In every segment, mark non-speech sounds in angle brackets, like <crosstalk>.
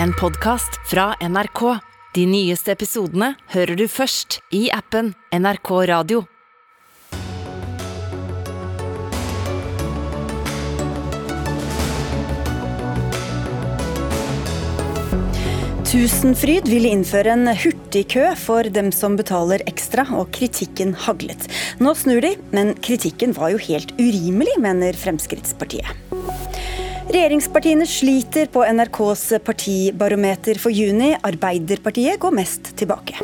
en podkast fra NRK. De nyeste episodene hører du først i appen NRK Radio. Tusenfryd ville innføre en hurtigkø for dem som betaler ekstra, og kritikken haglet. Nå snur de, men kritikken var jo helt urimelig, mener Fremskrittspartiet. Regjeringspartiene sliter på NRKs partibarometer for juni. Arbeiderpartiet går mest tilbake.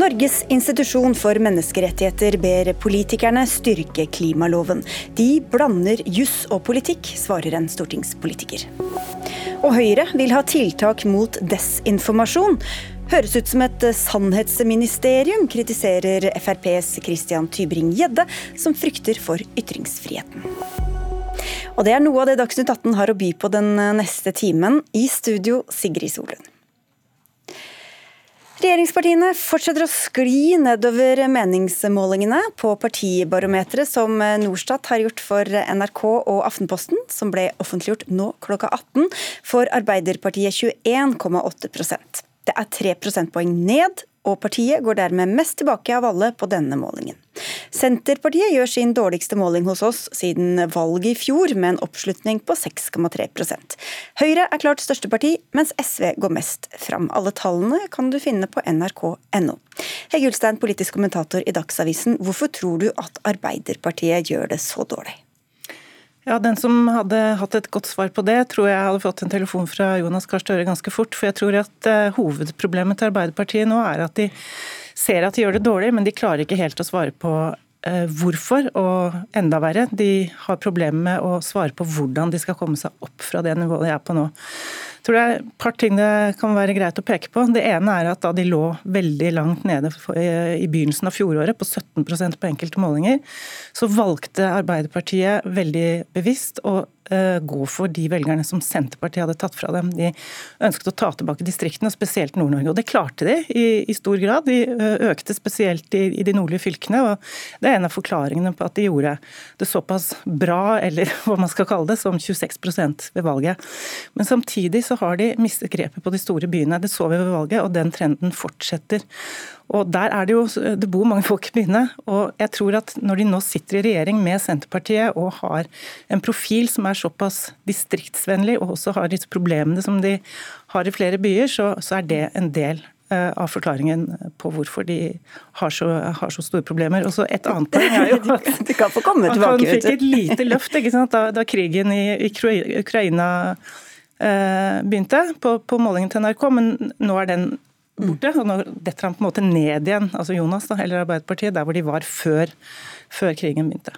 Norges institusjon for menneskerettigheter ber politikerne styrke klimaloven. De blander juss og politikk, svarer en stortingspolitiker. Og Høyre vil ha tiltak mot desinformasjon. Høres ut som et sannhetsministerium, kritiserer FrPs Christian Tybring-Gjedde, som frykter for ytringsfriheten. Og det er noe av det Dagsnytt 18 har å by på den neste timen. I studio, Sigrid Solund. Regjeringspartiene fortsetter å skli nedover meningsmålingene på partibarometeret som Norstat har gjort for NRK og Aftenposten, som ble offentliggjort nå klokka 18, for Arbeiderpartiet 21,8% Det er tre prosentpoeng ned og partiet går dermed mest tilbake av alle på denne målingen. Senterpartiet gjør sin dårligste måling hos oss siden valget i fjor, med en oppslutning på 6,3% Høyre er klart største parti, mens SV går mest fram. Alle tallene kan du finne på nrk.no. Hegge Ulstein, politisk kommentator i Dagsavisen, hvorfor tror du at Arbeiderpartiet gjør det så dårlig? Ja, Den som hadde hatt et godt svar på det, tror jeg hadde fått en telefon fra Jonas Gahr Støre ganske fort. For jeg tror at uh, hovedproblemet til Arbeiderpartiet nå er at de ser at de gjør det dårlig, men de klarer ikke helt å svare på hvorfor. Og enda verre, de har problemer med å svare på hvordan de skal komme seg opp fra det nivået de er på nå Jeg tror det er et par ting det kan være greit å peke på. Det ene er at da de lå veldig langt nede i begynnelsen av fjoråret, på 17% på enkelte målinger, så valgte Arbeiderpartiet veldig bevisst å Eh, gå for de velgerne som Senterpartiet hadde tatt fra dem. De ønsket å ta tilbake distriktene, spesielt Nord-Norge. Og det klarte de i, i, stor grad. De eh, økte spesielt i, i, de nordlige fylkene. og Det er en av forklaringene på at de gjorde det såpass bra, eller <laughs> hva man skal kalle det, som 26% ved valget. Men samtidig så har de mistet grepet på de store byene. Det så vi ved valget, og den trenden fortsetter. Og der er Det jo, det bor mange folk i byene. og jeg tror at Når de nå sitter i regjering med Senterpartiet og har en profil som er såpass distriktsvennlig, og også har disse problemene som de har i flere byer, så, så er det en del eh, av forklaringen på hvorfor de har så, har så store problemer. Og så Et annet poeng er jo <laughs> at, de kan få komme tilbake, han fikk et lite løft da, da, krigen i, i Ukraina eh, begynte, på, på målingen til NRK, men nå er den borte. og Nå detter han på en måte ned igjen, altså Jonas da, eller Arbeiderpartiet, der hvor de var før, før krigen begynte.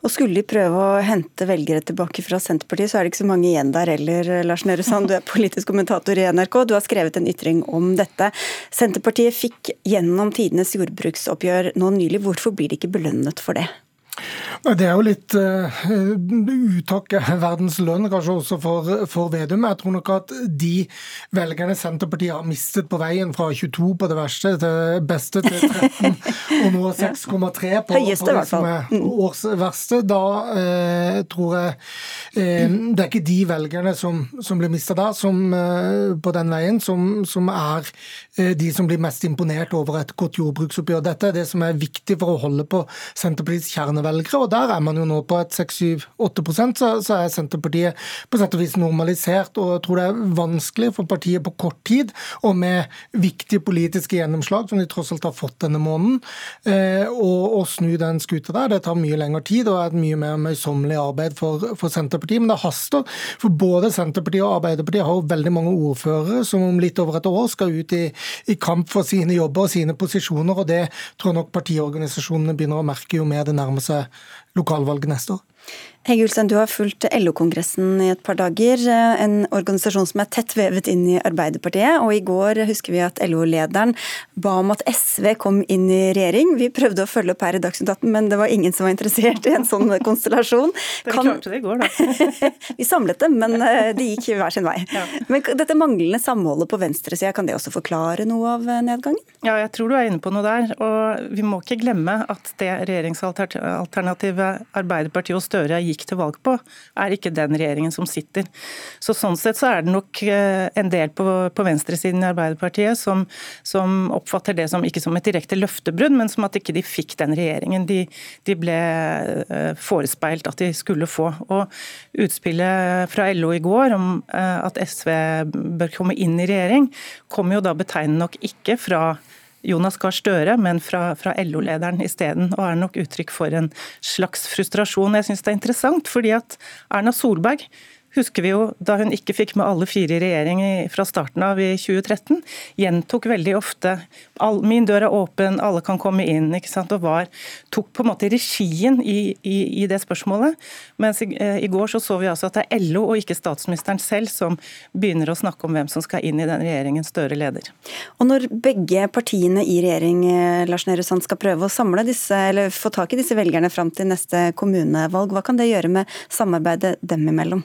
Og Skulle de prøve å hente velgere tilbake fra Senterpartiet, så er det ikke så mange igjen der heller. Lars Nehru Sand, du er politisk kommentator i NRK. Du har skrevet en ytring om dette. Senterpartiet fikk gjennom tidenes jordbruksoppgjør nå nylig. Hvorfor blir de ikke belønnet for det? Det er jo litt uh, uttak verdens lønn, kanskje også for, for, Vedum. Jeg tror nok at de velgerne Senterpartiet har mistet på veien fra 22 på det verste til beste til 13, og nå <laughs> 6,3 på, på det som er års årsverste, da uh, tror jeg Det er ikke de velgerne som, som blir mista da, som, på den veien, som, som er de som blir mest imponert over et godt jordbruksoppgjør. Dette er det som er viktig for å holde på Senterpartiets kjernevelgere. og der er man jo nå på et 6-7-8 så, så er Senterpartiet på sett og vis normalisert. og Jeg tror det er vanskelig for partiet på kort tid, og med viktige politiske gjennomslag, som de tross alt har fått denne måneden, eh, å snu den skuta der. Det tar mye lengre tid og er et mye mer møysommelig arbeid for, for Senterpartiet. Men det haster, for både Senterpartiet og Arbeiderpartiet har jo veldig mange ordførere som om litt over et år skal ut i, i kamp for sine jobber og sine posisjoner, og det tror jeg nok partiorganisasjonene begynner å merke jo mer det nærmer seg lokalvalget neste år. Hegge Ulstein, du har fulgt LO-kongressen i et par dager. En organisasjon som er tett vevet inn i Arbeiderpartiet. Og i går husker vi at LO-lederen ba om at SV kom inn i regjering. Vi prøvde å følge opp her i Dagsnytt 18, men det var ingen som var interessert i en sånn <laughs> konstellasjon. Dere kan... klarte det i går, da. <laughs> vi samlet dem, men de det gikk hver sin vei. Ja. Men dette manglende samholdet på venstresida, kan det også forklare noe av eh, nedgangen? Ja, jeg tror du er inne på noe der. Og vi må ikke glemme at det regjeringsalternativet Arbeiderpartiet og Støre gikk til valg på, er ikke den regjeringen som sitter. Så Sånn sett så er det nok eh, en del på, på venstresiden i Arbeiderpartiet som, som, oppfatter det som ikke som et direkte løftebrudd, men som at ikke de fikk den regjeringen de, de ble eh, forespeilt at de skulle få. Og Utspillet fra LO i går om eh, at SV bør komme inn i regjering, kommer jo da betegnende nok ikke fra Jonas Gahr Støre, men fra, fra LO-lederen isteden. Og er nok uttrykk for en slags frustrasjon. Jeg syns det er interessant, fordi at Erna Solberg husker vi jo da hun ikke fikk med alle fire i regjering fra starten av i 2013, gjentok veldig ofte all, 'min dør er åpen, alle kan komme inn', ikke sant? og var, tok på en måte regien i, i, i det spørsmålet. Mens i, eh, i, går så, så vi altså at det er LO og ikke statsministeren selv som begynner å snakke om hvem som skal inn i den regjeringen Støre leder. Og Når begge partiene i regjering eh, Lars Nehru Sand, skal prøve å samle disse, eller få tak i disse velgerne fram til neste kommunevalg, hva kan det gjøre med samarbeidet dem imellom?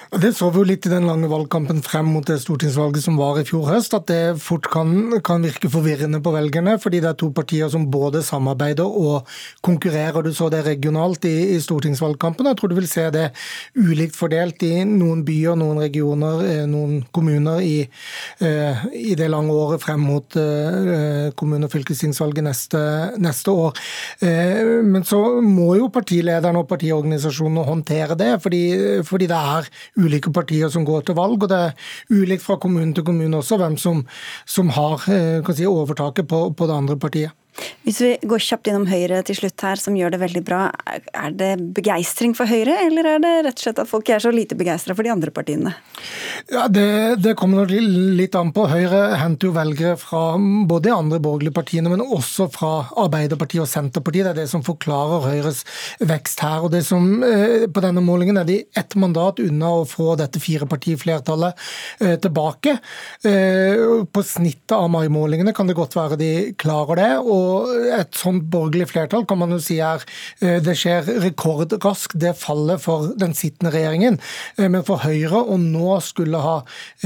Det så vi jo litt i den lange valgkampen frem mot det stortingsvalget som var i fjor høst, at det fort kan, kan virke forvirrende på velgerne, fordi det er to partier som både samarbeider og konkurrerer. Du så det regionalt i, i stortingsvalgkampen. Jeg tror du vil se det ulikt fordelt i noen byer, noen regioner, eh, noen kommuner i, uh, i det lange året frem mot uh, kommune- og fylkestingsvalget neste, neste år. Men så må jo partilederne og partiorganisasjonene håndtere det, fordi, fordi det er ulike partier som går til valg. og Det er ulikt fra kommune til kommune også hvem som, som har kan si, overtaket på, på det andre partiet. Hvis vi går kjapt innom Høyre til slutt her, som gjør det veldig bra. Er det begeistring for Høyre, eller er det rett og slett at folk er så lite begeistra for de andre partiene? Ja, det, det kommer litt an på. Høyre henter jo velgere fra både de andre borgerlige partiene, men også fra Arbeiderpartiet og Senterpartiet. Det er det som forklarer Høyres vekst her. og det som eh, På denne målingen er de ett mandat unna å få dette firepartiflertallet eh, tilbake. Eh, på snittet av maimålingene kan det godt være de klarer det. og og et sånt borgerlig flertall kan man jo si er eh, Det skjer rekordraskt, det fallet for den sittende regjeringen. Eh, men for Høyre å nå skulle ha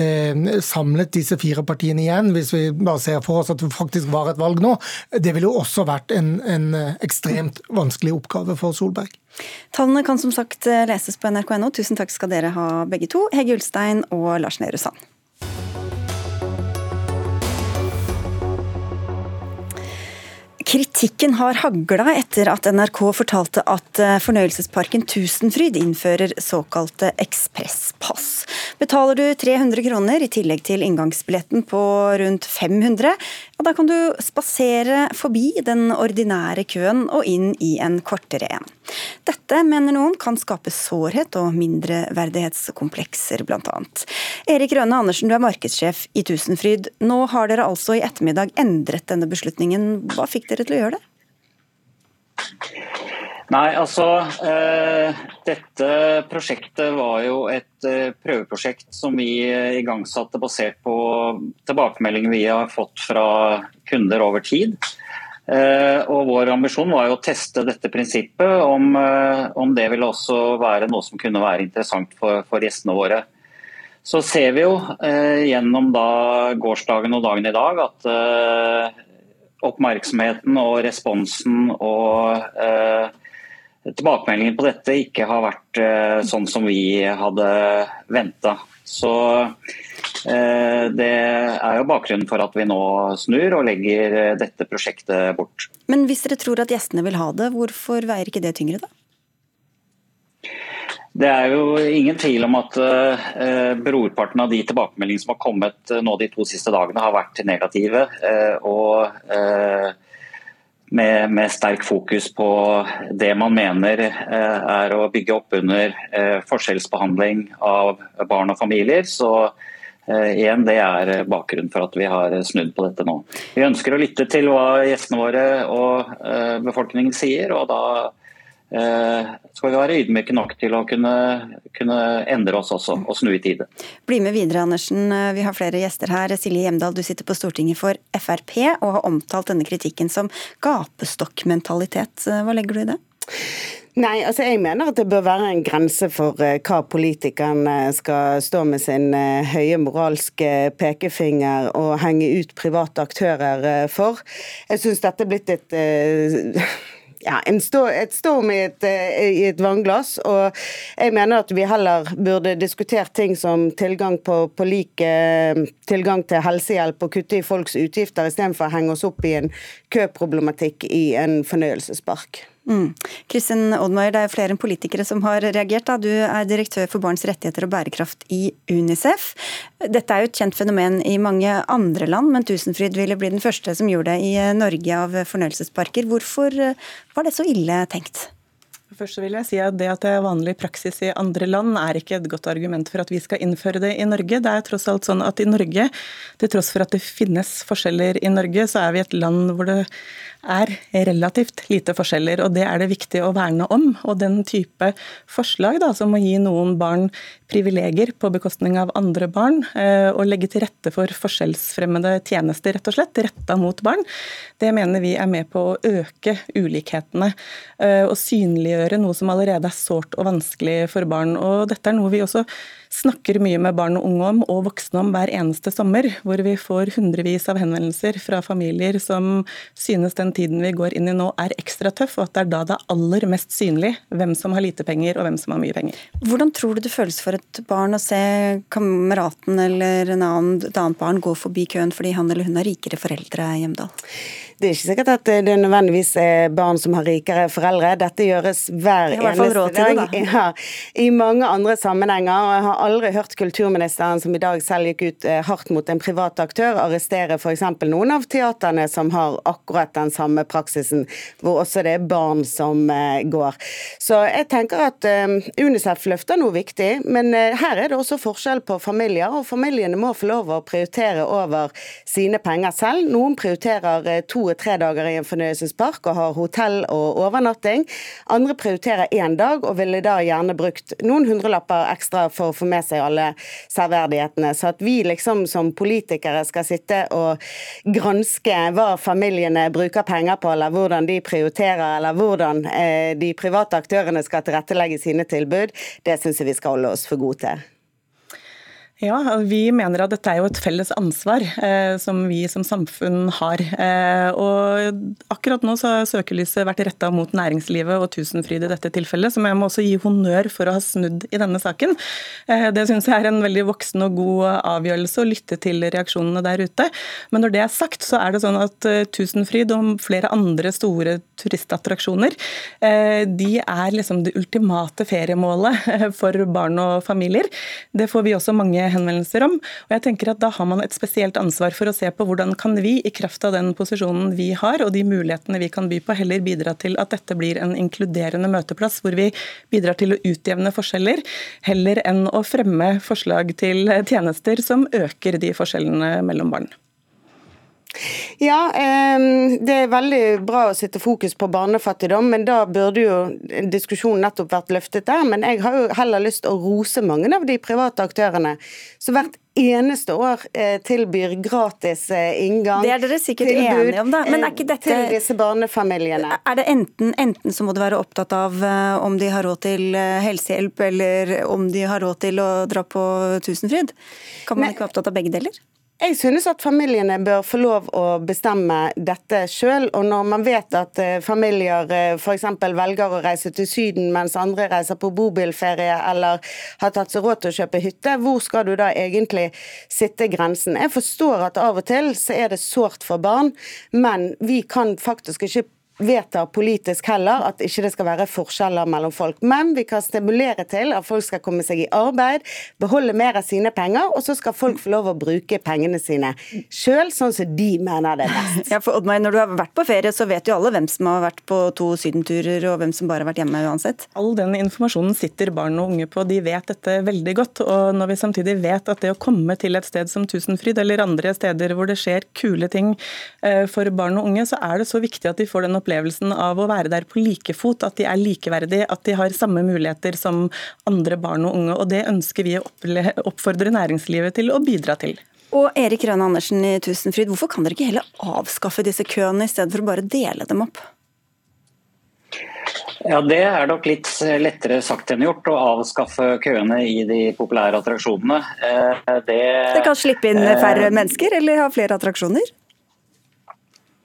eh, samlet disse fire partiene igjen, hvis vi bare ser for oss at det faktisk var et valg nå, det ville jo også vært en, en ekstremt vanskelig oppgave for Solberg. Tallene kan som sagt leses på nrk.no. Tusen takk skal dere ha begge to, Hege Ulstein og Lars Nehru Sand. Kritikken har hagla etter at NRK fortalte at eh, fornøyelsesparken Tusenfryd innfører såkalte ekspresspass. Betaler du 300 kroner i tillegg til inngangsbilletten på rundt 500, ja, da kan du spasere forbi den ordinære køen og inn i en kortere en. Dette, mener noen, kan skape sårhet og mindreverdighetskomplekser, bl.a. Erik Rønne Andersen, du er markedssjef i Tusenfryd. Nå har dere altså i ettermiddag endret denne beslutningen. Hva fikk dere til å gjøre det? Nei, altså eh, Dette prosjektet var jo et eh, prøveprosjekt som vi eh, igangsatte basert på tilbakemeldinger vi har fått fra kunder over tid. Eh, og Vår ambisjon var jo å teste dette prinsippet, om, eh, om det ville også være noe som kunne være interessant for, for gjestene våre. Så ser vi jo eh, gjennom da gårsdagen og dagen i dag at oppmerksomheten og responsen og eh, tilbakemeldingen på dette ikke har vært eh, sånn som vi hadde venta. Så Eh, det er jo bakgrunnen for at vi nå snur og legger eh, dette prosjektet bort. Men hvis dere tror at gjestene vil ha det, hvorfor veier ikke det tyngre da? Det er jo ingen tvil om at eh, brorparten av de tilbakemeldingene som har kommet uh, nå de to siste dagene, har vært negative. Eh, og med, med, sterk fokus på det man mener er å bygge opp under forskjellsbehandling av barn og familier. Så Eh, igjen, Det er bakgrunnen for at vi har snudd på dette nå. Vi ønsker å lytte til hva gjestene våre og eh, befolkningen sier. og da eh, skal vi være ydmyke nok til å kunne, kunne, endre oss også, og snu i tide. Bli med videre, Andersen. Vi har flere gjester her. Silje Hjemdal, du sitter på Stortinget for Frp og har omtalt denne kritikken som gapestokkmentalitet. Hva legger du i det? Nei, altså jeg mener at det bør være en grense for hva politikerne skal stå med sin høye moralske pekefinger og henge ut private aktører for. Jeg syns dette er blitt et ja, stå, et storm i et, i et, vannglass. Og jeg mener at vi heller burde diskutert ting som tilgang på, på lik tilgang til helsehjelp og kutte i folks utgifter, istedenfor å henge oss opp i en køproblematikk i en fornøyelsespark. Mm. Kristin Oddmeier, det er flere enn politikere som har reagert. Du er direktør for barns rettigheter og bærekraft i Unicef. Dette er jo et kjent fenomen i mange andre land, men Tusenfryd ville bli den første som gjorde det i Norge av fornøyelsesparker. Hvorfor var det så ille tenkt? Først vil jeg si at Det at det er vanlig praksis i andre land, er ikke et godt argument for at vi skal innføre det i Norge. Det er tross alt sånn at i Norge, til tross for at det finnes forskjeller i Norge, så er vi et land hvor det er relativt lite forskjeller, og det er det viktig å verne om. Og den type forslag da, som å gi noen barn privilegier på bekostning av andre barn, eh, og legge til rette for forskjellsfremmede tjenester, rett og slett, retta mot barn, det mener vi er med på å øke ulikhetene eh, og synliggjøre noe som allerede er sårt og vanskelig for barn. Og dette er noe vi også snakker mye med barn og unge om, og voksne om hver eneste sommer, hvor vi får hundrevis av henvendelser fra familier som synes den tiden vi går inn i nå er ekstra tøff, og at det er da det er aller mest synlig hvem som har lite penger og hvem som har mye penger. Hvordan tror du det føles for et barn å se kameraten eller en annen, et annet barn gå forbi køen fordi han eller hun har rikere foreldre, Hjemdal? Det er ikke sikkert at det er nødvendigvis er barn som har rikere foreldre. Dette gjøres hver eneste dag det, ja, i mange andre sammenhenger. og Jeg har aldri hørt kulturministeren, som i dag selv gikk ut eh, hardt mot en privat aktør, arrestere f.eks. noen av teaterne som har akkurat den samme praksisen, hvor også det er barn som eh, går. Så jeg tenker at um, Unicef løfter noe viktig, men uh, her er det også forskjell på familier, og familiene må få lov å prioritere over sine penger selv. Noen prioriterer to to-tre dager i en fornøyelsespark og har hotell og overnatting. Andre prioriterer én dag og ville da gjerne brukt noen hundrelapper ekstra for å få med seg alle særverdighetene. Så at vi liksom som politikere skal sitte og granske hva familiene bruker penger på, eller hvordan de prioriterer, eller hvordan eh, de private aktørene skal tilrettelegge sine tilbud, det syns jeg vi skal holde oss for gode til. Ja, Vi mener at dette er jo et felles ansvar eh, som vi som samfunn har. Eh, og Akkurat nå så har søkelyset vært retta mot næringslivet og Tusenfryd i dette tilfellet, som jeg må også gi honnør for å ha snudd i denne saken. Eh, det syns jeg er en veldig voksen og god avgjørelse å lytte til reaksjonene der ute. Men når det er sagt, så er det sånn at eh, Tusenfryd og flere andre store turistattraksjoner, eh, de er liksom det ultimate feriemålet eh, for barn og familier. Det får vi også mange henvendelser om. Og jeg tenker at Da har man et spesielt ansvar for å se på hvordan kan vi, i kraft av den posisjonen vi har og de mulighetene vi kan by på, heller bidra til at dette blir en inkluderende møteplass hvor vi bidrar til å utjevne forskjeller, heller enn å fremme forslag til tjenester som øker de forskjellene mellom barn. Ja, det er veldig bra å sette fokus på barnefattigdom, men da burde jo diskusjonen nettopp vært løftet der. Men jeg har jo heller lyst til å rose mange av de private aktørene som hvert eneste år eh, tilbyr gratis eh, inngang. Det er dere sikkert enige om, da. Men er ikke dette Til disse barnefamiliene. Er det enten, enten så må du være opptatt av eh, om de har råd til helsehjelp, eller om de har råd til å dra på Tusenfryd? Kan man ikke være opptatt av begge deler? Jeg synes at familiene bør få lov å bestemme dette sjøl. Og når man vet at eh, familier eh, f.eks. velger å reise til Syden mens andre reiser på bobilferie eller har tatt seg råd til å kjøpe hytte, hvor skal du da egentlig sitte grensen? Jeg forstår at av og til så er det sårt for barn, men vi kan faktisk ikke vedtar politisk heller at ikke det skal være forskjeller mellom folk. Men vi kan stimulere til at folk skal komme seg i arbeid, beholde mer av sine penger, og så skal folk få lov å bruke pengene sine sjøl, sånn som de mener det er best. <laughs> Ja, for Oddmar, Når du har vært på ferie, så vet jo alle hvem som har vært på to sydenturer, og hvem som bare har vært hjemme uansett. All den informasjonen sitter barn og unge på, de vet dette veldig godt. Og når vi samtidig vet at det å komme til et sted som Tusenfryd, eller andre steder hvor det skjer kule ting eh, for barn og unge, så er det så viktig at de får den opplevelsen av å være der på like fot, at de er likeverdige, at de har samme muligheter som andre barn og unge. og Det ønsker vi å oppfordre næringslivet til å bidra til. Og Erik Rønne Andersen i Tusenfryd, hvorfor kan dere ikke heller avskaffe disse køene, i stedet for å bare dele dem opp? Ja, Det er nok litt lettere sagt enn gjort å avskaffe køene i de populære attraksjonene. Eh, det, det kan slippe inn færre mennesker, eller ha flere attraksjoner?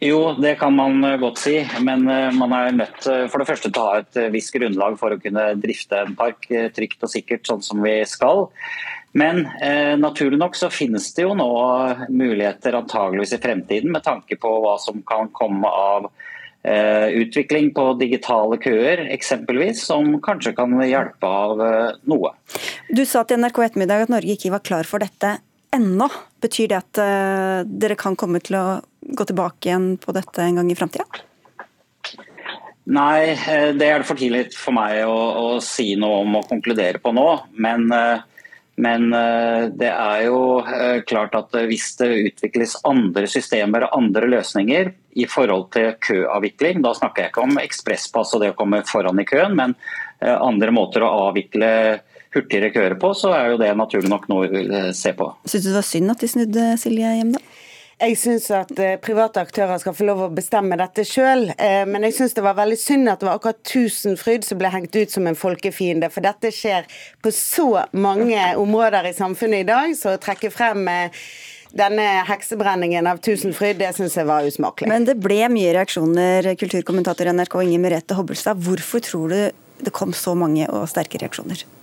Jo, det kan man eh, godt si. Men eh, man er nødt for det første til å ha et visst grunnlag for å kunne drifte en park trygt og sikkert, sånn som vi skal. Men eh, naturlig nok så finnes det jo nå muligheter antageligvis i fremtiden med tanke på hva som kan komme av eh, utvikling på digitale køer, eksempelvis, som kanskje kan hjelpe av eh, noe. Du sa til NRK ettermiddag at Norge ikke var klar for dette ennå. Betyr det at eh, dere kan komme til å gå tilbake igjen på dette en gang i framtida? Nei, eh, det er det for tidlig for meg å, å, si noe om og konkludere på nå. Men, eh, men det er jo klart at hvis det utvikles andre systemer og andre løsninger i forhold til køavvikling, da snakker jeg ikke om ekspresspass og det å komme foran i køen, men andre måter å avvikle hurtigere køer på, så er jo det naturlig nok noe vi vil se på. Syns du det var synd at de snudde, Silje Hjemdal? Jeg syns at eh, private aktører skal få lov å bestemme dette sjøl, eh, men jeg syns det var veldig synd at det var akkurat Tusenfryd som ble hengt ut som en folkefiende. For dette skjer på så mange områder i samfunnet i dag, så å trekke frem eh, denne heksebrenningen av Tusenfryd, det syns jeg var usmakelig. Men det ble mye reaksjoner, kulturkommentator i NRK Inger Merete Hobbelstad. Hvorfor tror du det kom så mange og sterke reaksjoner?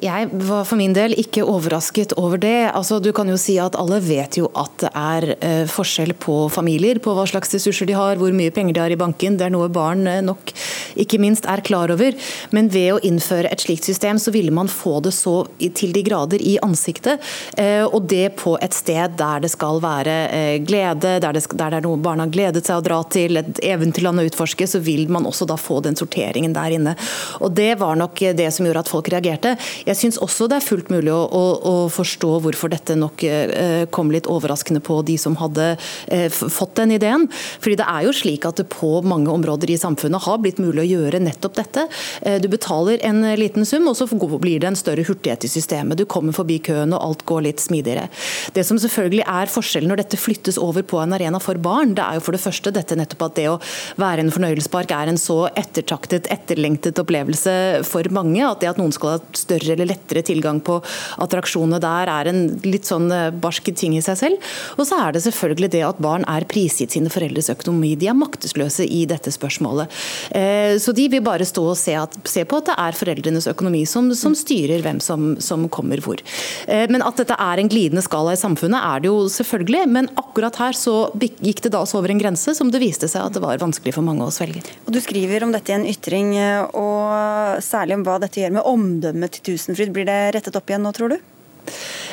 Jeg var for min del ikke overrasket over det. Altså, du kan jo si at Alle vet jo at det er eh, forskjell på familier, på hva slags ressurser de har, hvor mye penger de har i banken. Det er noe barn eh, nok ikke minst er klar over. Men ved å innføre et slikt system, så ville man få det så til de grader i ansiktet. Eh, og det på et sted der det skal være glede, der det, der det er noe barna har gledet seg å dra til, et eventyrland å utforske, så vil man også da få den sorteringen der inne. Og Det var nok det som gjorde at folk reagerte. Jeg syns også det er fullt mulig å, å, å, forstå hvorfor dette nok eh, kom litt overraskende på de som hadde eh, fått den ideen. Fordi det er jo slik at det på mange områder i samfunnet har blitt mulig å gjøre nettopp dette. Eh, du betaler en liten sum, og så blir det en større hurtighet i systemet. Du kommer forbi køen, og alt går litt smidigere. Det som selvfølgelig er forskjellen når dette flyttes over på en arena for barn, det er jo for det første dette nettopp at det å være en fornøyelsespark er en så ettertaktet, etterlengtet opplevelse for mange. At det at noen skal ha større eller lettere tilgang på attraksjonene der er en litt sånn eh, barsk ting i seg selv. Og så er det selvfølgelig det at barn er prisgitt sine foreldres økonomi. De er maktesløse i dette spørsmålet. Eh, så de vil bare stå og se, at, se på at det er foreldrenes økonomi som, som styrer hvem som, som, kommer hvor. Eh, men at dette er en glidende skala i samfunnet, er det jo selvfølgelig. Men akkurat her så gikk det da også over en grense som det viste seg at det var vanskelig for mange å svelge. Og Du skriver om dette i en ytring, og særlig om hva dette gjør med omdømmet til tusen Tusenfryd, blir det rettet opp igjen nå, tror du?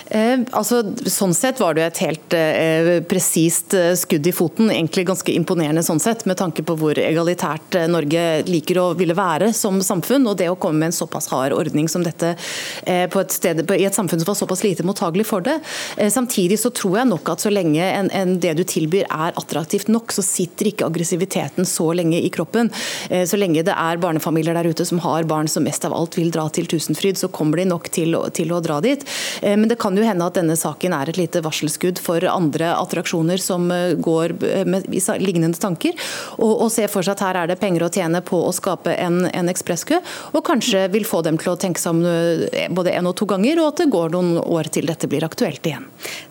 Eh, altså, sånn sett var det jo et helt eh, presist eh, skudd i foten. Egentlig ganske imponerende sånn sett, med tanke på hvor egalitært eh, Norge liker å ville være som samfunn. Og det å komme med en såpass hard ordning som dette eh, et sted, på, i et samfunn som var såpass lite mottagelig for det. Eh, samtidig så tror jeg nok at så lenge en, en, det du tilbyr er attraktivt nok, så sitter ikke aggressiviteten så lenge i kroppen. så lenge det er barnefamilier der ute som har barn som mest av alt vil dra til Tusenfryd, så kommer de nok til, til å dra dit. men det kan jo hende at denne saken er et lite varselskudd for andre attraksjoner som eh, går eh, med lignende tanker, og, og ser for seg at her er det penger å tjene på å skape en, en ekspresskø, og kanskje vil få dem til å tenke seg om eh, både en og to ganger, og at det går noen år til dette blir aktuelt igjen.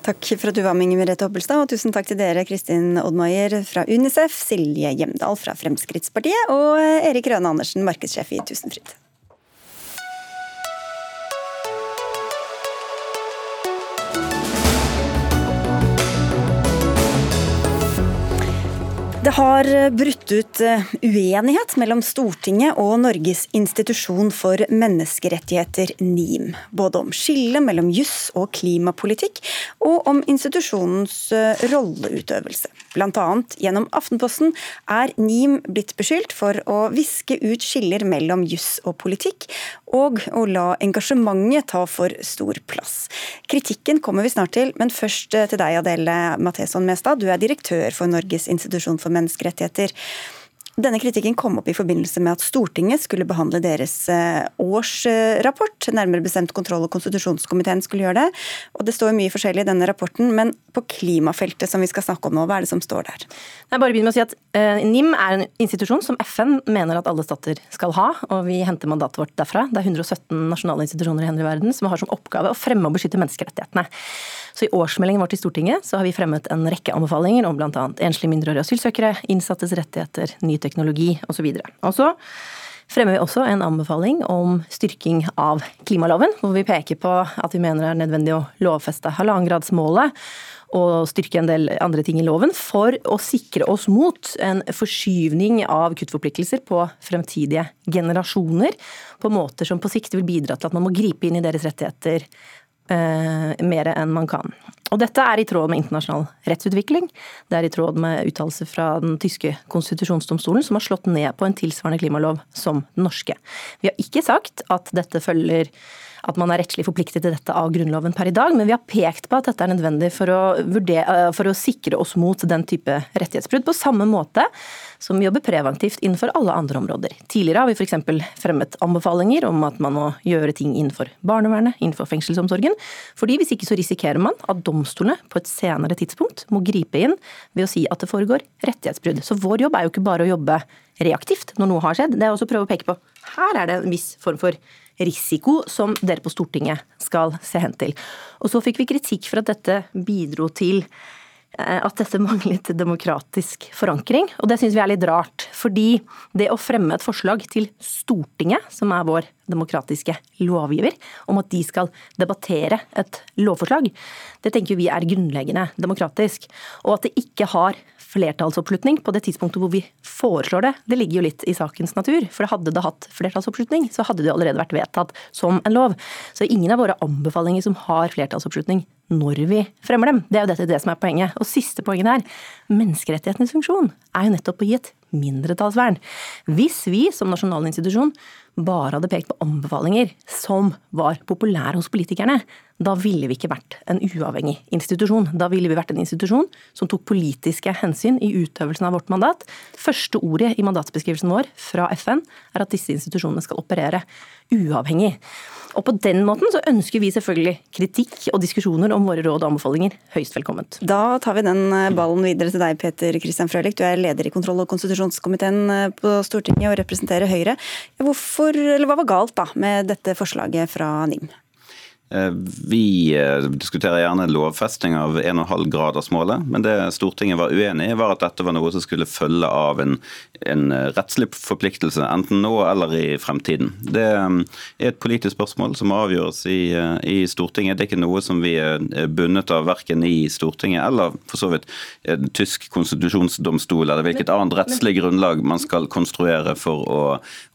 Takk for at du var med, Inger Merete Hoppelstad, og tusen takk til dere, Kristin Oddmaier fra Unicef, Silje Hjemdal fra Fremskrittspartiet og Erik Røne Andersen, markedssjef i Tusenfryd. Det har brutt ut eh, uenighet mellom Stortinget og Norges institusjon for menneskerettigheter, NIM. Både om skillet mellom juss og klimapolitikk, og om institusjonens eh, rolleutøvelse. Annet gjennom Aftenposten er NIM blitt beskyldt for å viske ut skiller mellom juss og politikk, og å la engasjementet ta for stor plass. Kritikken kommer vi snart til, men først eh, til deg, Adele Matheson Mestad. Du er direktør for Norges institusjon for menneskerettigheter menneskerettigheter. Denne kritikken kom opp i forbindelse med at Stortinget skulle behandle deres eh, årsrapport. Nærmere bestemt kontroll- og konstitusjonskomiteen skulle gjøre det. Og Det står mye forskjellig i denne rapporten, men på klimafeltet som vi skal snakke om nå, hva er det som står der? Jeg bare begynner med å si at eh, NIM er en institusjon som FN mener at alle stater skal ha, og vi henter mandatet vårt derfra. Det er 117 nasjonale institusjoner i hele verden som har som oppgave å fremme og beskytte menneskerettighetene. Så I årsmeldingen vår til Stortinget så har vi fremmet en rekke anbefalinger om bl.a. enslige mindreårige asylsøkere, innsattes rettigheter, ny teknologi osv. Og så fremmer vi også en anbefaling om styrking av klimaloven, hvor vi peker på at vi mener det er nødvendig å lovfeste halvannengradsmålet og styrke en del andre ting i loven for å sikre oss mot en forskyvning av kuttforpliktelser på fremtidige generasjoner, på måter som på sikt vil bidra til at man må gripe inn i deres rettigheter eh, mer enn man kan. Og dette er i tråd med internasjonal rettsutvikling. Det er i tråd med uttalelser fra den tyske konstitusjonsdomstolen, som har slått ned på en tilsvarende klimalov som den norske. Vi har ikke sagt at dette følger at man er rettslig forpliktet til dette av Grunnloven per i dag, men vi har pekt på at dette er nødvendig for å, vurdere, eh, for å sikre oss mot den type rettighetsbrudd, på samme måte som vi jobber preventivt innenfor alle andre områder. Tidligere har vi f.eks. fremmet anbefalinger om at man må gjøre ting innenfor barnevernet, innenfor fengselsomsorgen, fordi hvis ikke så risikerer man at domstolene på et senere tidspunkt må gripe inn ved å si at det foregår rettighetsbrudd. Så vår jobb er jo ikke bare å jobbe reaktivt når noe har skjedd, det er også å prøve å peke på her er det en viss form for risiko som dere på Stortinget skal se hen til. Og så fikk vi kritikk for at dette bidro til eh, at dette <laughs> manglet demokratisk forankring, og det syns vi er litt rart. Fordi det å fremme et forslag til Stortinget, som er vår demokratiske lovgiver, om at de skal debattere et lovforslag, det tenker vi er grunnleggende demokratisk. Og at det ikke har flertallsoppslutning på det tidspunktet hvor vi foreslår det, det ligger jo litt i sakens natur. For hadde det hatt flertallsoppslutning, så hadde det allerede vært vedtatt som en lov. Så ingen av våre anbefalinger som har flertallsoppslutning når vi fremmer dem. Det er jo dette det som er poenget. Og siste poenget her, menneskerettighetenes funksjon er jo nettopp å gi et mindretallsvern. Hvis vi som nasjonal institusjon bare hadde pekt på anbefalinger som var populære hos politikerne, da ville vi ikke vært en uavhengig institusjon. Da ville vi vært en institusjon som tok politiske hensyn i utøvelsen av vårt mandat. Første ordet i mandatsbeskrivelsen vår fra FN er at disse institusjonene skal operere uavhengig. Og på den måten så ønsker vi selvfølgelig kritikk og diskusjoner om våre råd og anbefalinger høyst velkomment. Da tar vi den eh, ballen videre til deg, Peter Christian Frølich. Du er leder i kontroll- og konstitusjonskomiteen eh, på Stortinget og representerer Høyre. Hvorfor, hva var galt da med dette forslaget fra NIM? Eh, vi eh, diskuterer gjerne lovfesting av 1,5-gradersmålet, men det Stortinget var uenig i, var at dette var noe som skulle følge av en, en rettslig forpliktelse, enten nå eller i fremtiden. Det er et politisk spørsmål som avgjøres i, eh, i Stortinget. Det er ikke noe som vi er bundet av verken i Stortinget eller for så vidt en tysk konstitusjonsdomstol eller hvilket annet rettslig grunnlag man skal konstruere for å,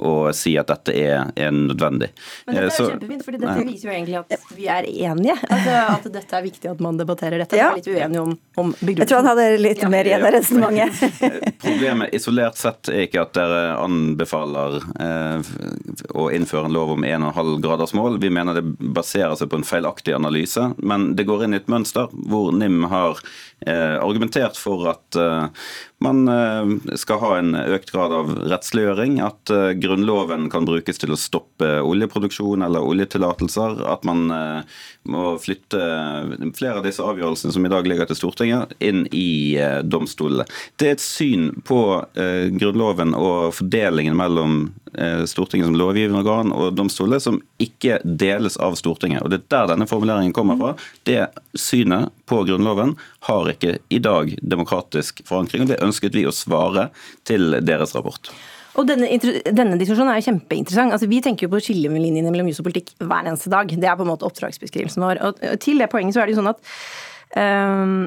å si at dette er, er nødvendig. Men dette er jo kjempefint, fordi dette viser jo egentlig at vi er enige. Altså, at dette er viktig at man debatterer dette. Ja. Vi er litt uenige om, om begrunnelsen. Jeg tror han hadde litt mer igjen av resonnementet. <laughs> Problemet isolert sett er ikke at dere anbefaler eh, å innføre en lov om 1,5 graders mål. Vi mener det baserer seg på en feilaktig analyse. Men det går inn i et mønster hvor NIM har eh, argumentert for at eh, man eh, skal ha en økt grad av rettsliggjøring. At eh, Grunnloven kan brukes til å stoppe oljeproduksjon eller oljetillatelser. At man eh, må flytte flere av disse avgjørelsene som i dag ligger til Stortinget, inn i domstolene. Det er et syn på Grunnloven og fordelingen mellom Stortinget som lovgivende organ og domstoler som ikke deles av Stortinget. Og Det er der denne formuleringen kommer fra. Det synet på Grunnloven har ikke i dag demokratisk forankring. og Det ønsket vi å svare til deres rapport. Og denne, denne, diskusjonen er jo kjempeinteressant. Altså, vi tenker jo på skillelinjene mellom jus og politikk hver eneste dag. Det er på en måte oppdragsbeskrivelsen vår. Og til det poenget så er det jo sånn at um,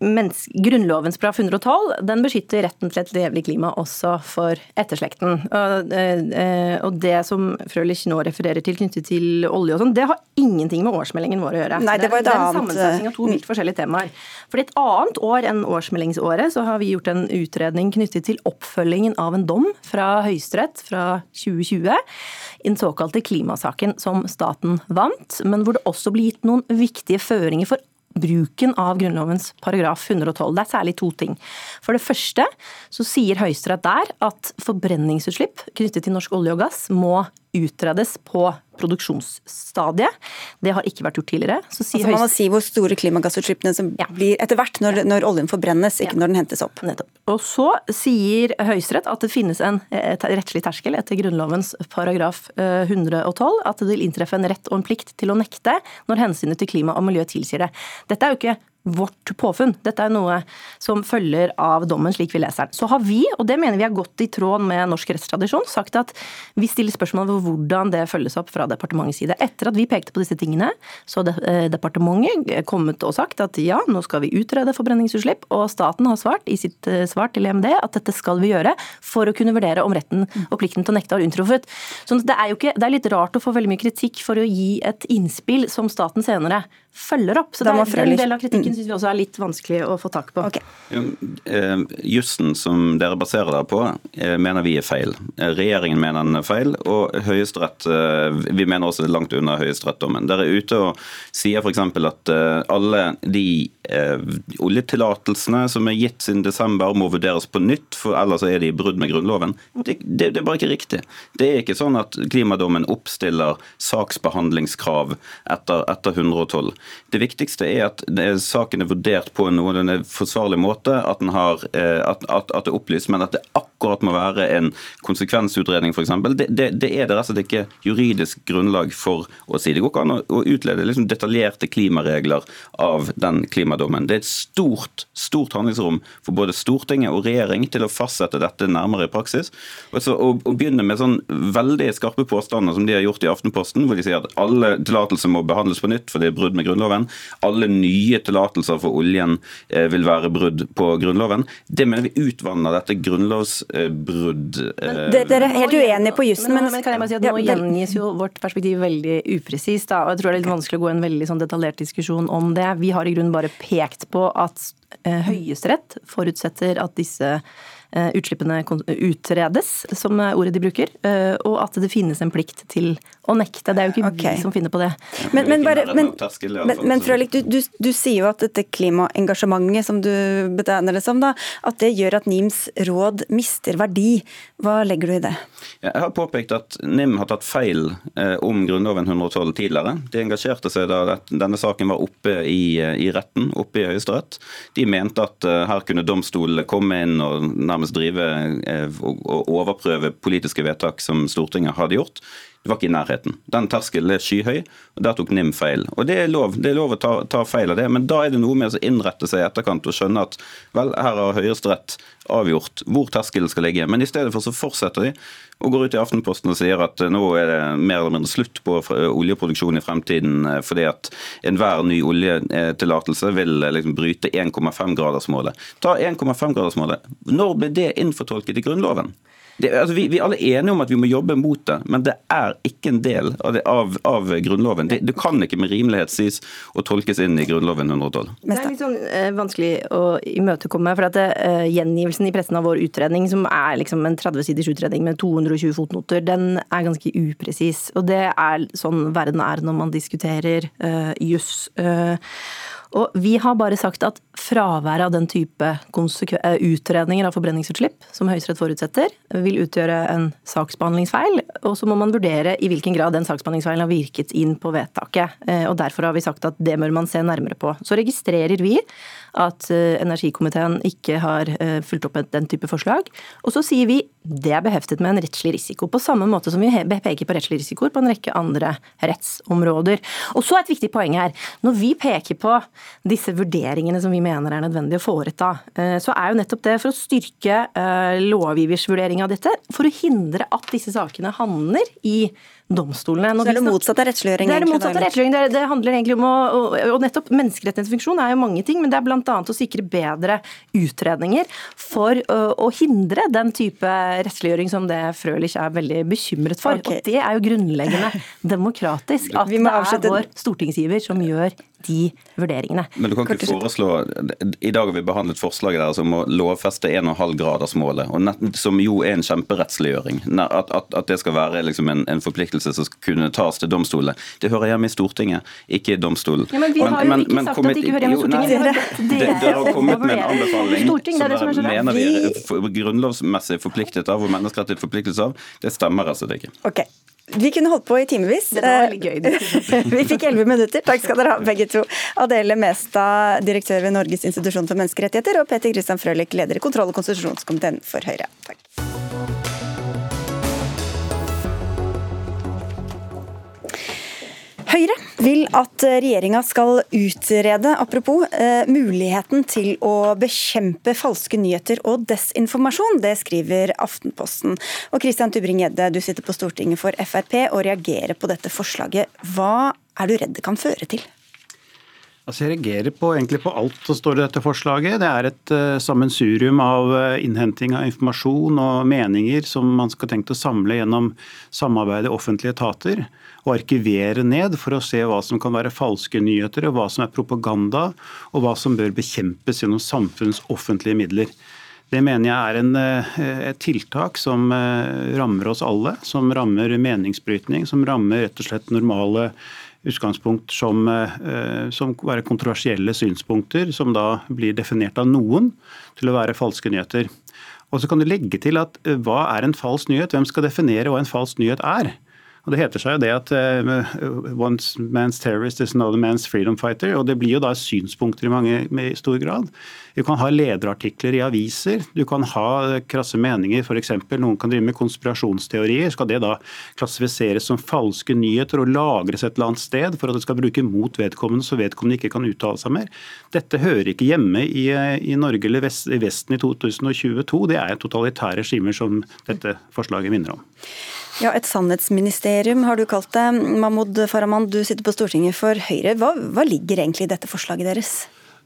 Grunnlovens paragraf 112 den beskytter retten til et levelig klima også for etterslekten. Og, eh, og det som Frølich nå refererer til knyttet til olje og sånn, det har ingenting med årsmeldingen vår å gjøre. Nei, det var et en sammensetning av to vilt forskjellige temaer. For et annet år enn årsmeldingsåret så har vi gjort en utredning knyttet til oppfølgingen av en dom fra Høyesterett fra 2020 i den såkalte klimasaken som staten vant, men hvor det også ble gitt noen viktige føringer for bruken av Grunnlovens paragraf 112. Det er særlig to ting. For det første så sier Høyesterett der at forbrenningsutslipp knyttet til norsk olje og gass må utredes på produksjonsstadiet. Det har ikke vært gjort tidligere. Så altså man må si hvor store klimagassutslippene som ja. blir etter hvert når, når, oljen forbrennes, ikke ja. når den hentes opp. Nettopp. Og så sier Høyesterett at det finnes en rettslig terskel etter Grunnlovens paragraf 112, eh, at det vil inntreffe en rett og en plikt til å nekte når hensynet til klima og miljø tilsier det. Dette er jo ikke vårt påfunn. Dette er noe som følger av dommen slik vi leser den. Så har vi, og det mener vi er godt i tråd med norsk rettstradisjon, sagt at vi stiller spørsmål ved hvordan det følges opp fra departementets side. Etter at vi pekte på disse tingene, så har eh, departementet kommet og sagt at ja, nå skal vi utrede forbrenningsutslipp, og staten har svart i sitt eh, svar til EMD at dette skal vi gjøre for å kunne vurdere om retten og plikten til å nekte har unntruffet. Så det er jo ikke, det er litt rart å få veldig mye kritikk for å gi et innspill som staten senere følger opp. Så det er den delen av kritikken syns vi også er litt vanskelig å få tak på. Okay. Eh, jussen som dere baserer dere på, eh, mener vi er feil. Eh, regjeringen mener den er feil, og Høyesterett Vi mener også det er langt unna Høyesterettsdommen. Dere er ute og sier f.eks. at alle de oljetillatelsene som er gitt siden desember, må vurderes på nytt, for ellers er de i brudd med Grunnloven. Det, det, det er bare ikke riktig. Det er ikke sånn at klimadommen oppstiller saksbehandlingskrav etter, etter 112. Det viktigste er at saken er vurdert på en forsvarlig måte, at, har, eh, at, at, at, det er opplyst, men at det akkurat må være en konsekvensutredning f.eks. Det, det, det er det rett og slett ikke juridisk grunnlag for å si. Det går ikke an å utlede liksom detaljerte klimaregler av den klimadommen. Det er et stort, stort handlingsrom for både Stortinget og regjering til å fastsette dette nærmere i praksis. Og så, å, å begynne med sånn veldig skarpe påstander som de har gjort i Aftenposten, hvor de sier at alle tillatelser må behandles på nytt for det er brudd med Grunnloven. Alle nye tillatelser for oljen eh, vil være brudd på Grunnloven. Det mener vi utvanner dette grunnlovsbrudd. Eh, dere er helt uenige på jussen, men, men, kan jeg bare si at Nå gjengis jo vårt perspektiv veldig upresist. og Jeg tror det er litt vanskelig å gå en veldig sånn detaljert diskusjon om det. Vi har i grunnen bare pekt på at eh, Høyesterett forutsetter at disse utslippene utredes, som er ordet de bruker, eh, og at det finnes en plikt til å nekte. Det er jo ikke okay. vi som finner på det. Men, men, bare, men, men Frølik, du, du, du, sier jo at dette klimaengasjementet, som du betegner det som, da, at det gjør at NIMs råd mister verdi. Hva legger du i det? Jeg har påpekt at NIM har tatt feil eh, om Grunnloven 112 tidligere. De engasjerte seg da denne saken var oppe i, i retten, oppe i Høyesterett. De mente at her kunne domstolene komme inn og nærmest drive eh, og overprøve politiske vedtak som Stortinget hadde gjort. Det var ikke i nærheten. Den terskelen er skyhøy, og der tok NIM feil. Og Det er lov det er lov å ta, ta, feil av det, men da er det noe med å innrette seg i etterkant og skjønne at vel, her har Høyesterett avgjort hvor terskelen skal ligge. Men i stedet for så fortsetter de og går ut i Aftenposten og sier at nå er det mer eller mindre slutt på oljeproduksjon i fremtiden eh, fordi at enhver ny oljetillatelse vil eh, liksom bryte 1,5-gradersmålet. Ta 1,5-gradersmålet. Når ble det innfortolket i Grunnloven? Det, altså vi, vi, er alle enige om at vi må jobbe mot det, men det er ikke en del av, det, av, av Grunnloven. Det, det, kan ikke med rimelighet sies å tolkes inn i Grunnloven 112. Det er litt sånn eh, vanskelig å imøtekomme. for at det, eh, Gjengivelsen i pressen av vår utredning, som er liksom en 30 siders utredning med 220 fotnoter, den er ganske upresis. Og det er sånn verden er når man diskuterer eh, juss. Uh, og vi har bare sagt at fraværet av den type eh, utredninger av forbrenningsutslipp, som Høyesterett forutsetter, vil utgjøre en saksbehandlingsfeil. Og så må man vurdere i hvilken grad den saksbehandlingsfeilen har virket inn på vedtaket. Eh, og derfor har vi sagt at det bør man se nærmere på. Så registrerer vi at eh, energikomiteen ikke har fulgt opp den type forslag. Og så sier vi det er beheftet med en rettslig risiko, på samme måte som vi peker på rettslig risiko på en rekke andre rettsområder. Og så et viktig poeng her. Når vi peker på disse vurderingene som vi mener er nødvendig å foreta, eh, så er jo nettopp det for å styrke eh, lovgivers vurdering av dette, for å hindre at disse sakene havner i domstolene. Når så er det motsatt av rettsliggjøring? Det er det motsatt av rettsliggjøring. Det, det, handler egentlig om å Og nettopp Menneskerettighetsfunksjon er jo mange ting, men det er bl.a. å sikre bedre utredninger for å, å hindre den type rettsliggjøring som det Frølich er veldig bekymret for. Okay. Og det er jo grunnleggende <laughs> demokratisk at det er vår stortingsgiver som gjør de vurderingene. Men du kan ikke foreslå I dag har vi behandlet forslaget der om å lovfeste 1,5 gradersmålet, som jo er en kjemperettsliggjøring. At, at, at, det skal være liksom en, en, forpliktelse som skal kunne tas til domstolene. Det hører hjemme i Stortinget, ikke i domstolen. Ja, men vi har jo men, ikke men, sagt at det ikke hører hjemme i Stortinget. Dere har, har kommet med en anbefaling Storting, som, som mener vi er grunnlovsmessig forpliktet av og menneskerettig forpliktet av. Det stemmer altså ikke. Okay. Vi kunne holdt på i timevis. Det var veldig gøy. <laughs> vi fikk elleve minutter. Takk skal dere ha, begge to. Adele Mestad, direktør ved Norges institusjon for menneskerettigheter, og Peter Christian Frølich, leder i kontroll- og konstitusjonskomiteen for Høyre. Takk. Høyre vil at regjeringa skal utrede apropos, eh, muligheten til å bekjempe falske nyheter og desinformasjon. Det skriver Aftenposten. Og Christian Tybring-Gjedde, du sitter på Stortinget for Frp og reagerer på dette forslaget. Hva er du redd det kan føre til? Altså jeg reagerer på, egentlig på alt som står i dette forslaget. Det er et uh, sammensurium av uh, innhenting av informasjon og meninger som man skal tenke å samle gjennom samarbeid i offentlige etater og arkivere ned for å se hva som kan være falske nyheter, og hva som er propaganda, og hva som bør bekjempes gjennom samfunnets offentlige midler. Det mener jeg er en, eh, et tiltak som eh, rammer oss alle, som rammer meningsbrytning, som rammer rett og slett normale utgangspunkt som, eh, som være kontroversielle synspunkter, som da blir definert av noen til å være falske nyheter. Og så kan du legge til at hva er en falsk nyhet? Hvem skal definere hva en falsk nyhet er? Og Det heter seg jo det at uh, one man's terrorist is another man's freedom fighter. og Det blir jo da synspunkter i mange i stor grad. Du kan ha lederartikler i aviser, du kan ha krasse meninger. F.eks. noen kan drive med konspirasjonsteorier. Skal det da klassifiseres som falske nyheter og lagres et eller annet sted for at det skal bruke mot vedkommende, så vedkommende ikke kan uttale seg mer? Dette hører ikke hjemme i, i Norge eller vest, i Vesten i 2022. Det er totalitære regimer som dette forslaget minner om. Ja, Et sannhetsministerium har du kalt det. Mahmoud Farahman, du sitter på Stortinget for Høyre. Hva, hva ligger egentlig i dette forslaget deres?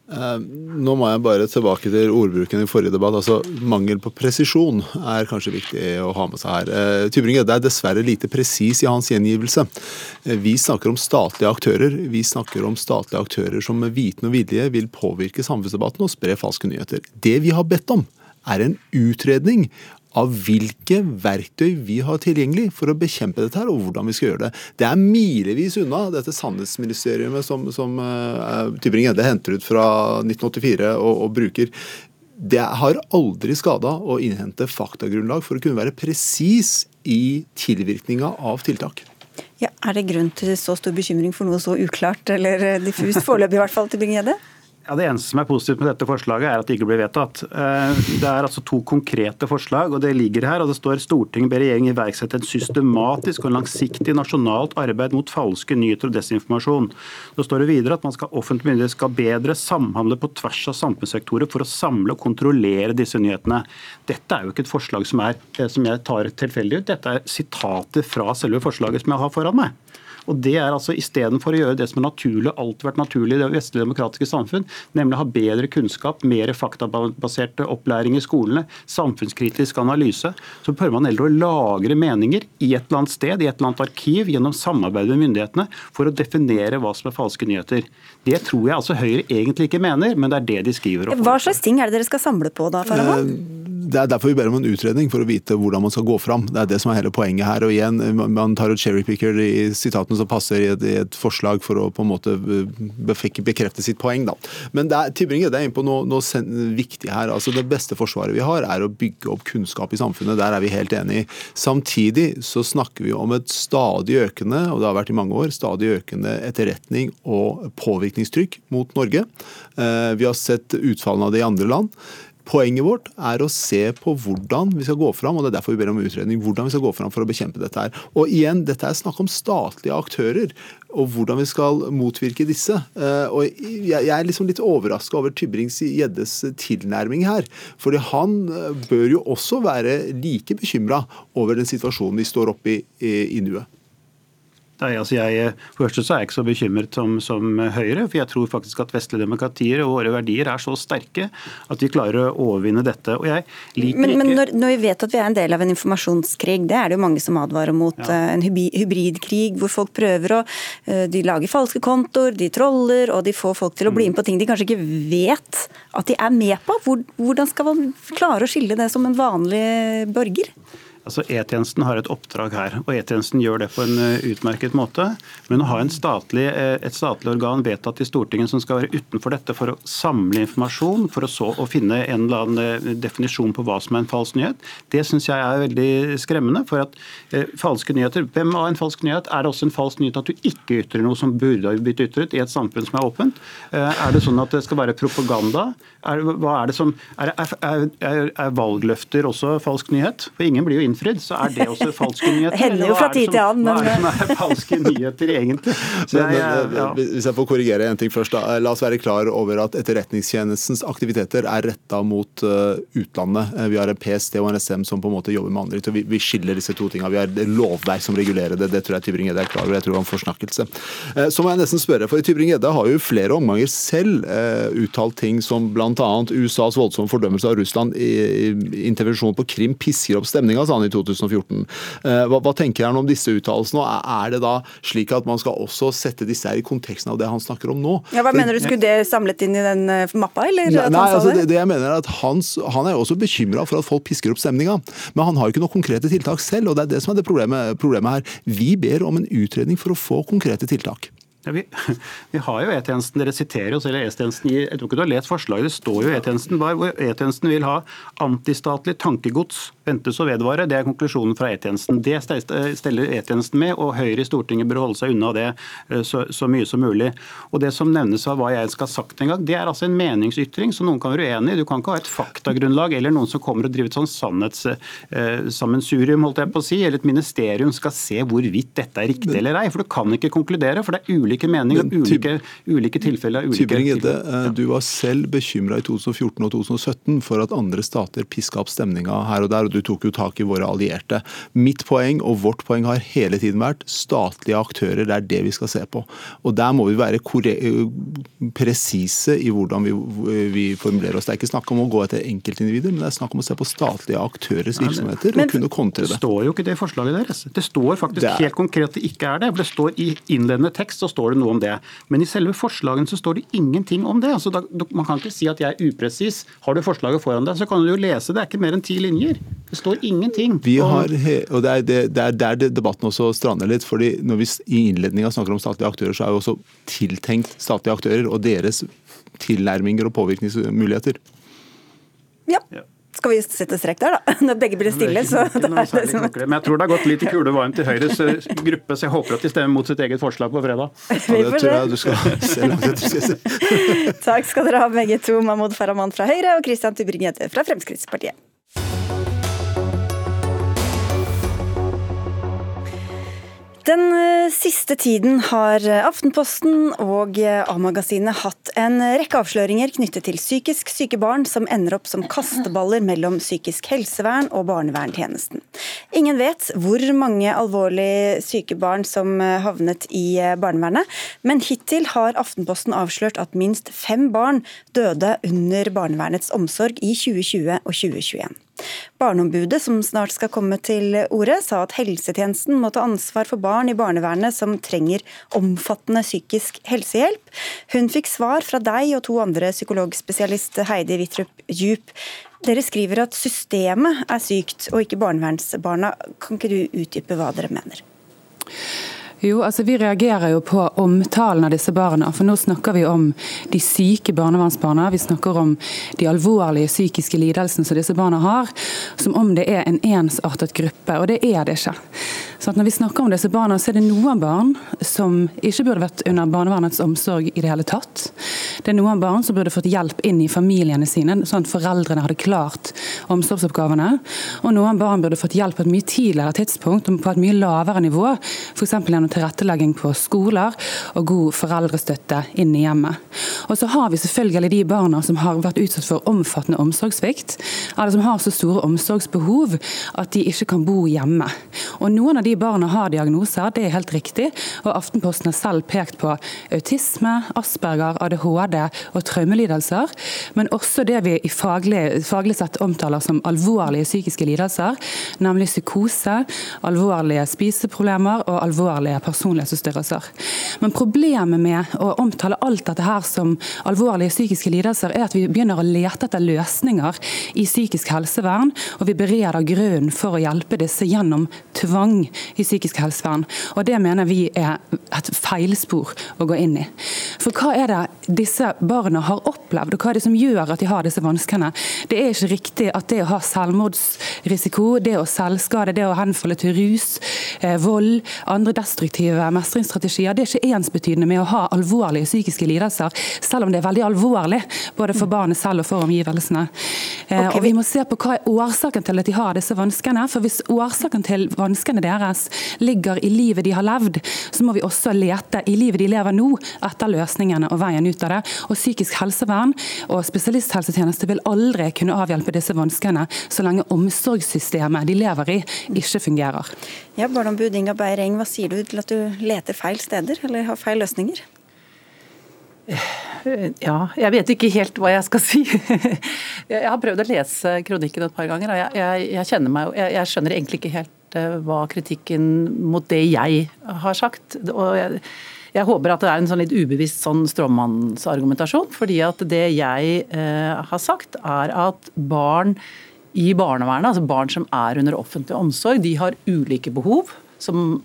Eh, nå må jeg bare tilbake til ordbruken i forrige debatt. altså Mangel på presisjon er kanskje viktig å ha med seg her. Eh, Tybring-Gjedde er dessverre lite presis i hans gjengivelse. Eh, vi snakker om statlige aktører. Vi snakker om statlige aktører som med viten og vilje vil påvirke samfunnsdebatten og spre falske nyheter. Det vi har bedt om, er en utredning av hvilke verktøy vi har tilgjengelig for å bekjempe dette her, og hvordan vi skal gjøre det. Det er milevis unna dette sannhetsministeriet som, som uh, Tybring-Gjedde henter ut fra 1984 og, og bruker. Det har aldri skada å innhente faktagrunnlag for å kunne være presis i tilvirkninga av tiltak. Ja, er det grunn til så stor bekymring for noe så uklart eller diffust, foreløpig i hvert fall, til Bring-Gjedde? Ja, Det eneste som er positivt med dette forslaget, er at det ikke blir vedtatt. Eh, det er altså to konkrete forslag, og det ligger her. og Det står Stortinget ber regjeringen iverksette et systematisk og langsiktig nasjonalt arbeid mot falske nyheter og desinformasjon. Så står det videre at man skal offentlig myndighet skal bedre samhandle på tvers av samfunnssektorer for å samle og kontrollere disse nyhetene. Dette er jo ikke et forslag som, er, eh, som jeg tar tilfeldig ut, dette er sitater fra selve forslaget som jeg har foran meg. Og det er altså Istedenfor å gjøre det som er naturlig, alltid vært naturlig i det vestlige demokratiske samfunn, nemlig å ha bedre kunnskap, mer faktabasert opplæring i skolene, samfunnskritisk analyse, så prøver man heller å lagre meninger i et eller annet sted, i et eller annet arkiv, gjennom samarbeid med myndighetene, for å definere hva som er falske nyheter. Det tror jeg altså Høyre egentlig ikke mener, men det er det de skriver. Hva slags ting er det dere skal samle på da, Farahman? Eh, det er derfor vi ber om en utredning, for å vite hvordan man skal gå fram. Det er det som er hele poenget her. og igjen, Man tar et cherrypicker i sitatene som passer i et, i et, forslag for å på en måte bekrefte sitt poeng. da. Men det er, det er inne på noe, noe viktig her. altså Det beste forsvaret vi har, er å bygge opp kunnskap i samfunnet. Der er vi helt enige. Samtidig så snakker vi om et stadig økende, og det har vært i mange år, stadig økende etterretning og påvirkningstrykk mot Norge. Eh, vi har sett utfallene av det i andre land. Poenget vårt er å se på hvordan vi skal gå fram, og det er derfor vi ber om utredning, hvordan vi skal gå fram for å bekjempe dette her. Og igjen, dette er snakk om statlige aktører, og hvordan vi skal motvirke disse. Eh, og jeg er liksom litt overraska over Tybrings-Gjeddes tilnærming her. fordi han eh, bør jo også være like bekymra over den situasjonen vi står oppe i i nuet. Nei, altså jeg, for første så er jeg ikke så bekymret som, som, Høyre. for Jeg tror faktisk at vestlige demokratier og våre verdier er så sterke at vi klarer å overvinne dette. og jeg liker Men, men når, når, vi vet at vi er en del av en informasjonskrig, det er det jo mange som advarer mot. Ja. Eh, en hybridkrig hvor folk prøver å eh, De lager falske kontoer, de troller og de får folk til å bli med på ting de kanskje ikke vet at de er med på. Hvordan skal man klare å skille det som en vanlig borger? Altså E-tjenesten har et oppdrag her, og E-tjenesten gjør det på en eh, utmerket måte. Men å ha statlig, eh, et statlig organ vedtatt i Stortinget som skal være utenfor dette for å samle informasjon, for å så å finne en eller annen eh, definisjon på hva som er en falsk nyhet, det syns jeg er veldig skremmende. For at eh, falske nyheter, Hvem av en falsk nyhet? Er det også en falsk nyhet at du ikke ytrer noe som burde ha blitt ytret i et samfunn som er åpent? Eh, er det sånn at det skal være propaganda? Er, hva er det som, er, er, er valgløfter også falsk nyhet? For ingen blir jo innfridd, så er det også falske nyheter. <laughs> Det hender jo fra tid til annen, men Hva er det som er falske <laughs> nyheter, egentlig? Så jeg, men, ja. Hvis jeg får korrigere en ting først. da. La oss være klar over at Etterretningstjenestens aktiviteter er retta mot uh, utlandet. Eh, vi har en PST og en SM som på en måte jobber med andre. Vi, vi skiller disse to tingene. Vi har lovverk som regulerer det. Det tror jeg Tybring-Gjedde er klar over. Jeg tror han får en forsnakkelse. Uh, så må jeg nesten spørre, for Tybring-Gjedde har jo flere omganger selv uh, uttalt ting som bl.a. USAs voldsomme fordømmelse av Russland i, i intervensjon på Krim pisker opp stemninga, sa han i 2014. Eh, hva, hva tenker han om disse uttalelsene? Er det da slik at man skal også sette disse her i konteksten av det han snakker om nå? Ja, hva For, mener du, Skulle det samlet inn i den eh, mappa, eller? Nei, nei altså, det, det, jeg mener er at hans, Han er jo også bekymra for at folk pisker opp stemninga, men han har jo ikke noen konkrete tiltak selv. og Det er det som er det problemet, problemet her. Vi ber om en utredning for å få konkrete tiltak. Ja, vi, <laughs> vi, har jo E-tjenesten, Dere siterer jo selv E-tjenesten. Jeg tror ikke du har lest forslaget. Det står jo E-tjenesten hvor E-tjenesten vil ha antistatlig tankegods ventes å vedvare. Det er konklusjonen fra E-tjenesten. Det steller E-tjenesten med, og Høyre i Stortinget bør holde seg unna det eh, så, så, mye som mulig. Og Det som nevnes av hva jeg skal ha sagt en gang, det er altså en meningsytring som noen kan være uenig i. Du kan ikke ha et faktagrunnlag eller noen som kommer og driver et sånn sannhetssammensurium, eh, holdt jeg på å si, eller et ministerium skal se hvorvidt dette er riktig eller ei. For du kan ikke konkludere, for det er ulike ulike meninger, Men, ulike, ulike tilfeller. Ulike Tybring-Gjedde, du var selv bekymra i 2014 og 2017 for at andre stater piska opp stemninga her og der, og du tok jo tak i våre allierte. Mitt poeng og vårt poeng har hele tiden vært statlige aktører. Det er det vi skal se på. Og Der må vi være presise i hvordan vi, vi, formulerer oss. Det er ikke snakk om å gå etter enkeltindivider, men det er snakk om å se på statlige aktørers virksomheter og kunne kontre det. Det står jo ikke det forslaget deres. Det står faktisk det er... helt konkret det ikke er det. Det står I innledende tekst så står står det noe om det. Men i selve forslagene så står det ingenting om det. Altså, da, man kan ikke si at jeg er upresis. Har du forslaget foran deg, så kan du jo lese. Det er ikke mer enn ti linjer. Det står ingenting. Vi har, og Det er, det, det er der debatten også strander litt. fordi når vi i innledninga snakker om statlige aktører, så er jo også tiltenkt statlige aktører og deres tilnærminger og påvirkningsmuligheter. Ja. Skal vi sette strek der, da? <laughs> Når begge blir stille, så det er det som Men jeg tror det har gått litt i kulevarmt i Høyres eh, gruppe, så jeg håper at de stemmer mot sitt eget forslag på fredag. <laughs> Ja, det tror jeg du skal <laughs> se langt etter. Takk skal dere ha begge to, Mahmoud Farahman fra Høyre og Christian Tybring-Gjedde fra Fremskrittspartiet. Den eh, siste tiden har eh, Aftenposten og eh, A-magasinet hatt en rekke avsløringer knyttet til psykisk syke barn som ender opp som kasteballer mellom psykisk helsevern og barnevernstjenesten. Ingen vet hvor mange alvorlig syke barn som havnet i barnevernet, men hittil har Aftenposten avslørt at minst fem barn døde under barnevernets omsorg i 2020 og 2021. Barneombudet, som snart skal komme til orde, sa at helsetjenesten må ta ansvar for barn i barnevernet som trenger omfattende psykisk helsehjelp. Hun fikk svar fra deg og to andre psykologspesialist Heidi Wittrup Djup. Dere skriver at systemet er sykt og ikke barnevernsbarna. Kan ikke du utdype hva dere mener? Jo, altså Vi reagerer jo på omtalen av disse barna. For nå snakker vi om de syke barnevernsbarna. Vi snakker om de alvorlige psykiske lidelsene som disse barna har. Som om det er en ensartet gruppe, og det er det ikke. Så Når vi snakker om disse barna, så er det noen barn som ikke burde vært under barnevernets omsorg i det hele tatt. Det er noen barn som burde fått hjelp inn i familiene sine, sånn at foreldrene hadde klart omsorgsoppgavene. Og noen barn burde fått hjelp på et mye tidligere tidspunkt på et mye lavere nivå, For gjennom tilrettelegging på skoler og god foreldrestøtte inn i hjemmet. Og så har vi selvfølgelig de barna som har vært utsatt for omfattende omsorgssvikt, eller som har så store omsorgsbehov at de ikke kan bo hjemme. Og Noen av de barna har diagnoser, det er helt riktig. og Aftenposten har selv pekt på autisme, Asperger, ADHD og traumelidelser. Men også det vi i faglig, faglig sett omtaler som alvorlige psykiske lidelser, nemlig psykose, alvorlige spiseproblemer og alvorlige personlighetsforstyrrelser. Men problemet med å omtale alt dette her som alvorlige psykiske lidelser, er at vi begynner å lete etter løsninger i psykisk helsevern, og vi bereder grunnen for å hjelpe disse gjennom tvang i psykisk helsevern. Og Det mener vi er et feilspor å gå inn i. For hva er det disse barna har opplevd, og hva er det som gjør at de har disse vanskene? Det er ikke riktig at det å ha selvmordsrisiko, det å selvskade, det å henfalle til rus, eh, vold, andre destruktive mestringsstrategier, det er ikke ensbetydende med å ha alvorlige psykiske lidelser, selv om det er veldig alvorlig både for barnet selv og for omgivelsene. Eh, okay, og Vi må se på hva er årsaken til at de har disse vanskene. for Hvis årsaken til vanskene deres ligger i livet de har levd, så må vi også lete i livet de lever nå, etter løsningene og veien ut av det. Og Psykisk helsevern og spesialisthelsetjeneste vil aldri kunne avhjelpe disse vanskene så lenge omsorgssystemet de lever i, ikke fungerer. Ja, Barneombud Inga Beireng, hva sier du til at du leter feil steder, eller har feil løsninger? Ja, jeg vet ikke helt hva jeg skal si. <laughs> Jeg har prøvd å lese kronikken et par ganger, og jeg, jeg, jeg meg, jeg, jeg skjønner egentlig ikke helt eh, hva kritikken mot det jeg har sagt. Og jeg, jeg håper at det er en sånn litt ubevisst sånn stråmannsargumentasjon. fordi at det jeg eh, har sagt, er at barn i barnevernet, altså barn som er under offentlig omsorg, de har ulike behov som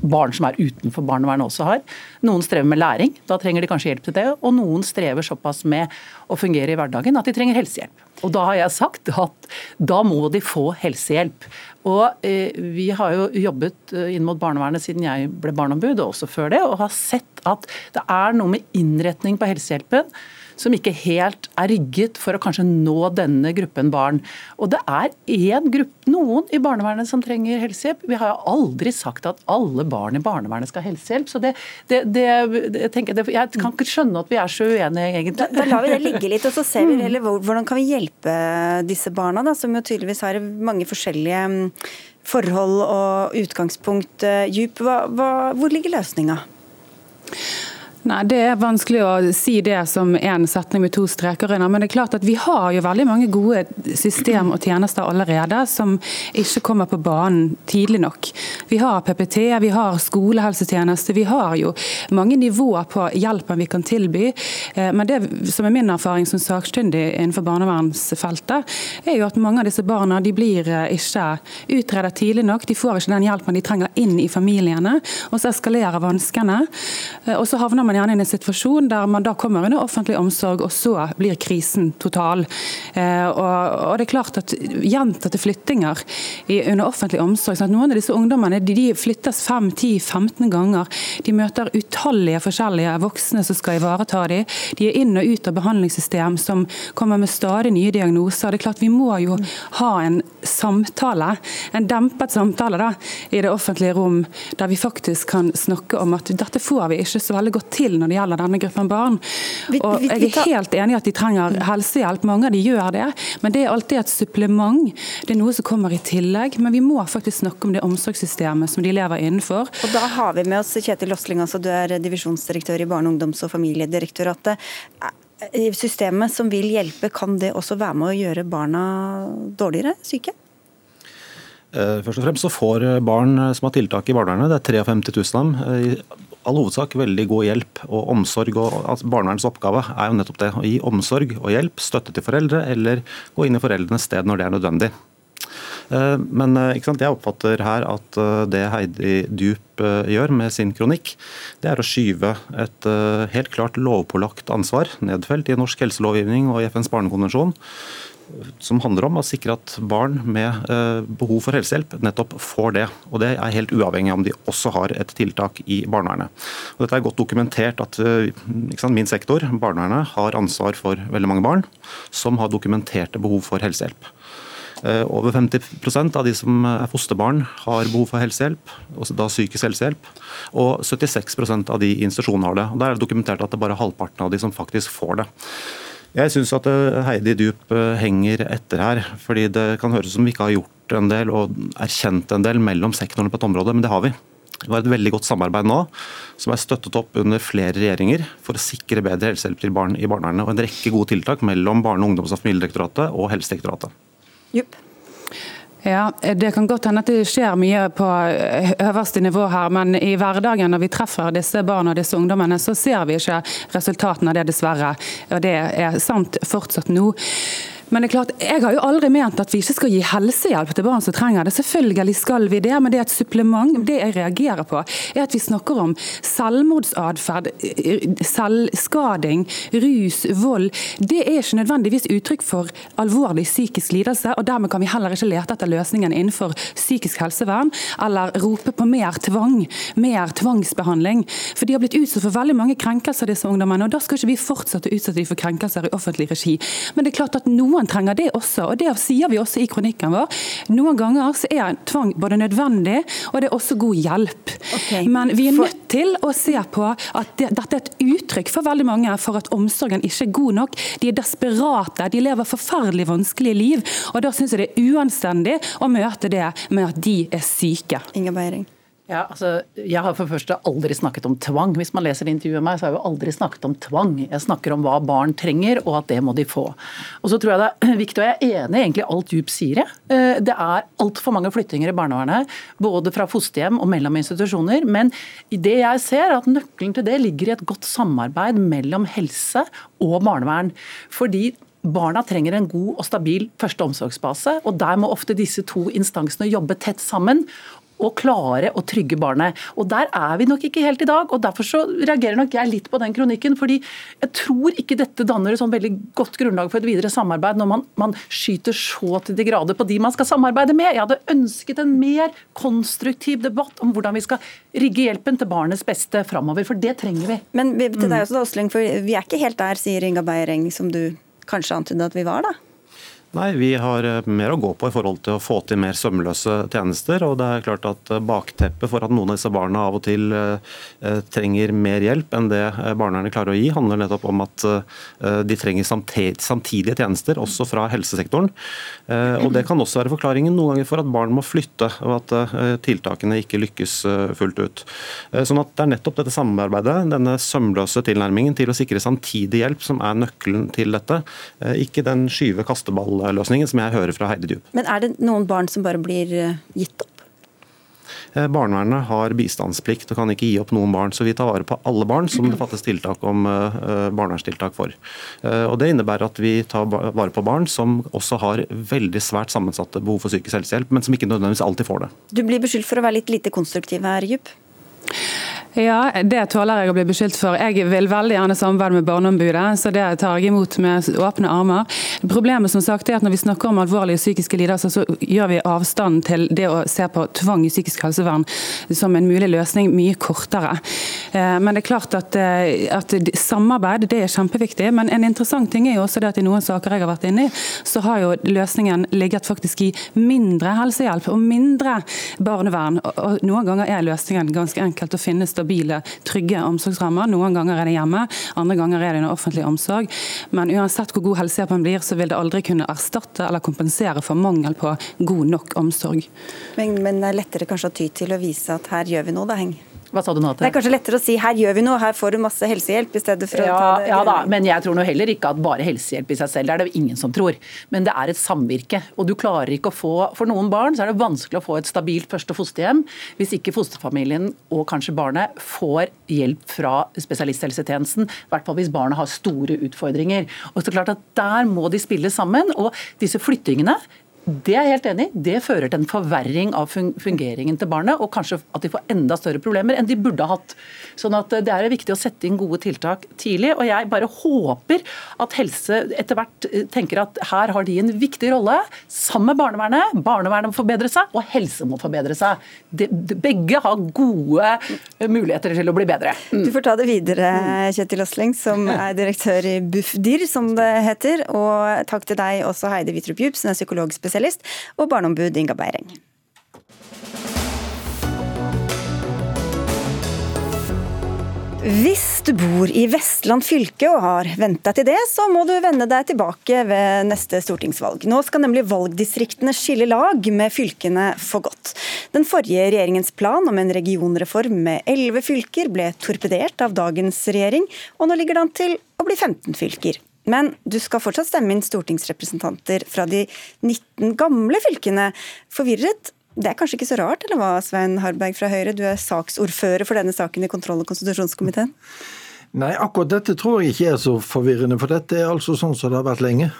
barn som er utenfor barnevernet også har. Noen strever med læring, da trenger de kanskje hjelp til det. Og noen strever såpass med å fungere i hverdagen at de trenger helsehjelp. Og da har jeg sagt at da må de få helsehjelp. Og eh, vi har jo jobbet eh, inn mot barnevernet siden jeg ble barneombud, og også før det, og har sett at det er noe med innretning på helsehjelpen som ikke helt er rigget for å kanskje nå denne gruppen barn. Og det er én gruppe, noen i barnevernet som trenger helsehjelp. Vi har jo aldri sagt at alle barn i barnevernet skal ha helsehjelp. Så det, det, det, jeg, tenker, jeg, kan ikke skjønne at vi er så uenige, egentlig. Da, da lar vi det ligge litt, og så ser vi <laughs> mm. heller hvordan kan vi hjelpe disse barna, da, som jo tydeligvis har mange forskjellige mm, forhold og utgangspunkt. Djup, hva, hva, hvor ligger løsninga? Nei, Det er vanskelig å si det som en setning med to streker under. Men det er klart at vi har jo veldig mange gode system og tjenester allerede som ikke kommer på banen tidlig nok. Vi har PPT, vi har skolehelsetjeneste, vi har jo mange nivåer på hjelpen vi kan tilby. Eh, men det som er min erfaring som sakkyndig innenfor barnevernsfeltet, er jo at mange av disse barna de blir eh, ikke utredet tidlig nok. De får ikke den hjelpen de trenger inn i familiene, og så eskalerer vanskene. Eh, og så havner man man gjerne i en situasjon der man da kommer under offentlig omsorg, og så blir krisen total. Eh, og, det er klart at Gjentatte flyttinger under offentlig omsorg sånn Noen av disse ungdommene de flyttes 5-10-15 ganger. De møter utallige forskjellige voksne som skal ivareta dem. De er inn og ut av behandlingssystem som kommer med stadig nye diagnoser. Det er klart Vi må jo ha en samtale, en dempet samtale da, i det offentlige rom, der vi faktisk kan snakke om at dette får vi ikke så veldig godt til til når det gjelder denne gruppen barn. Og Jeg er helt enig i at de trenger helsehjelp, mange av de gjør det. Men det er alltid et supplement. Det er noe som kommer i tillegg. Men vi må faktisk snakke om det omsorgssystemet som de lever innenfor. Og Da har vi med oss Kjetil Losling, altså du er divisjonsdirektør i Barne-, ungdoms- og familiedirektoratet. Systemet som vil hjelpe, kan det også være med å gjøre barna dårligere syke? Eh, først og fremst så får barn som har tiltak i barnevernet, det er 53 000 av dem, i all hovedsak veldig god hjelp og omsorg. og altså Barnevernets oppgave er jo nettopp det, å gi omsorg og hjelp, støtte til foreldre, eller gå inn i foreldrenes sted når det er nødvendig. Eh, men eh, jeg oppfatter her at eh, det Heidi Djup gjør med sin kronikk, det er å skyve et helt klart lovpålagt ansvar, nedfelt i norsk helselovgivning og i FNs barnekonvensjon, som handler om å sikre at barn med eh, behov for helsehjelp nettopp får det. Og Det er helt uavhengig av om de også har et tiltak i barnevernet. Og dette er godt dokumentert at eh, sant, min sektor, barnevernet, har ansvar for veldig mange barn som har dokumenterte behov for helsehjelp. Eh, over 50% av de som er fosterbarn har behov for helsehjelp, da psykisk helsehjelp. Og 76% av de i institusjonen har det. Og Der er det dokumentert at det er bare halvparten av de som faktisk får det. Jeg syns at eh, Heidi Dup eh, henger etter her. fordi Det kan høres ut som vi ikke har gjort en del og erkjent en del mellom sektorene på et område, men det har vi. Vi har et veldig godt samarbeid nå, som er støttet opp under flere regjeringer for å sikre bedre helsehjelp til barn i barnevernet. Og en rekke gode tiltak mellom Barne-, ungdoms- og familiedirektoratet og Helsedirektoratet. Jupp. Ja, Det kan godt hende at det skjer mye på øverste nivå her, men i hverdagen når vi treffer disse barna og disse ungdommene, så ser vi ikke resultatene av det, dessverre. Og Det er sant fortsatt nå. Men det er klart, jeg har jo aldri ment at vi ikke skal gi helsehjelp til barn som trenger det. Selvfølgelig skal vi det, men det er et supplement. Det jeg reagerer på, er at vi snakker om selvmordsatferd, selvskading, rus, vold. Det er ikke nødvendigvis uttrykk for alvorlig psykisk lidelse, og dermed kan vi heller ikke lete etter løsningen innenfor psykisk helsevern, eller rope på mer tvang, mer tvangsbehandling. For de har blitt utsatt for veldig mange krenkelser, disse ungdommene, og da skal ikke vi fortsette å utsette dem for krenkelser i offentlig regi. Men det er klart at noen noen trenger det også, og det sier vi også i kronikken vår. Noen ganger så er tvang både nødvendig og det er også god hjelp. Okay. Men vi er nødt til å se på at det, dette er et uttrykk for veldig mange for at omsorgen ikke er god nok. De er desperate, de lever forferdelig vanskelige liv. og Da syns jeg det er uanstendig å møte det med at de er syke. Inge Beiring. Ja, altså, jeg har for første aldri snakket om tvang. Hvis man leser intervjuet med meg, så har jeg jo aldri snakket om tvang. Jeg snakker om hva barn trenger, og at det må de få. Og så tror jeg det er viktig, og jeg er enig egentlig alt Djup sier. jeg. det er altfor mange flyttinger i barnevernet, både fra fosterhjem og mellom institusjoner. Men det jeg ser, er at nøkkelen til det ligger i et godt samarbeid mellom helse og barnevern. Fordi Barna trenger en god og stabil første omsorgsbase, og der må ofte disse to instansene jobbe tett sammen og klare å trygge barnet. Og Der er vi nok ikke helt i dag. og Derfor så reagerer nok jeg litt på den kronikken. fordi jeg tror ikke dette danner et sånn veldig godt grunnlag for et videre samarbeid når man, man skyter så til de grader på de man skal samarbeide med. Jeg hadde ønsket en mer konstruktiv debatt om hvordan vi skal rigge hjelpen til barnets beste framover, for det trenger vi. Men til deg også, også, Åsling, for vi er ikke helt der, sier Inga Beiereng, som du kanskje antydet at vi var, da? Nei, Vi har eh, mer å gå på i forhold til å få til mer sømløse tjenester. og det er klart at eh, Bakteppet for at noen av disse barna av og til eh, trenger mer hjelp enn det barnevernet klarer å gi, handler nettopp om at de trenger samtidige tjenester, også fra helsesektoren. Og Det kan også være forklaringen noen ganger for at barn må flytte, og at tiltakene ikke lykkes fullt ut. Sånn at Det er nettopp dette samarbeidet, denne sømløse tilnærmingen til å sikre samtidig hjelp, som er nøkkelen til dette. Ikke den skyve kasteball løsningen som jeg hører fra Heidi Djup. Men er det noen barn som bare blir eh, gitt opp? Eh, barnevernet har bistandsplikt og kan ikke gi opp noen barn, så vi tar vare på alle barn som det fattes tiltak om eh, barnevernstiltak for. Og Det innebærer at vi tar vare på barn som også har veldig svært sammensatte behov for psykisk helsehjelp, men som ikke nødvendigvis alltid får det. Du blir beskyldt for å være litt lite konstruktiv her, Djup? Ja, det tåler jeg å bli beskyldt for. Jeg vil veldig gjerne samarbeide med Barneombudet, så det tar jeg imot med åpne armer. Problemet som sagt er at når vi snakker om alvorlige psykiske lidelser, så gjør vi avstanden til det å se på tvang i psykisk helsevern som en mulig løsning mye kortere. Eh, men det er klart at, eh, at samarbeid det er kjempeviktig. Men en interessant ting er jo også det at i noen saker jeg har vært inne i, så har jo løsningen ligget faktisk i mindre helsehjelp og mindre barnevern. Og noen ganger er løsningen ganske enkelt å finne stabile, trygge omsorgsrammer. Noen ganger er det hjemme, andre ganger er det under offentlig omsorg. Men uansett hvor god helsehjelpen blir, så vil det aldri kunne erstatte eller kompensere for mangel på god nok omsorg. Men, men det er lettere kanskje å ty til å vise at her gjør vi noe, da, Heng? Hva sa du nå? Til? Det er kanskje lettere å si her gjør vi noe, her får du masse helsehjelp, i stedet for ja, å ta det Ja da, men jeg tror nå heller ikke at bare helsehjelp i seg selv, det er det ingen som tror. Men det er et samvirke. Og du klarer ikke å få For noen barn så er det vanskelig å få et stabilt første fosterhjem hvis ikke fosterfamilien og kanskje barnet får hjelp fra spesialisthelsetjenesten. I hvert fall hvis barnet har store utfordringer. Og så klart at Der må de spille sammen. Og disse flyttingene det er jeg helt enig i. Det fører til en forverring av fungeringen til barnet, og kanskje at de får enda større problemer enn de burde ha hatt. Sånn at Det er viktig å sette inn gode tiltak tidlig. og Jeg bare håper at helse etter hvert eh, tenker at her har de en viktig rolle, sammen med barnevernet. Barnevernet må forbedre seg, og helse må forbedre seg. De, de, begge har gode muligheter til å bli bedre. Mm. Du får ta det videre, Kjetil Osling, som er direktør i Bufdir, som det heter. Og takk til deg også, Heidi Vitrup Djup, som er psykologspesialist og barneombud Inga Beireng. Hvis du bor i Vestland fylke og har venta til det, så må du vende deg tilbake ved neste stortingsvalg. Nå skal nemlig valgdistriktene skille lag med fylkene for godt. Den forrige regjeringens plan om en regionreform med elleve fylker ble torpedert av dagens regjering, og nå ligger det an til å bli 15 fylker. Men du skal fortsatt stemme inn stortingsrepresentanter fra de 19 gamle fylkene. Forvirret det er kanskje ikke så rart, eller hva, Svein Harberg fra Høyre? Du er saksordfører for denne saken i kontroll- og konstitusjonskomiteen. Nei, akkurat dette tror jeg ikke er så forvirrende, for dette er altså sånn som det har vært lenge.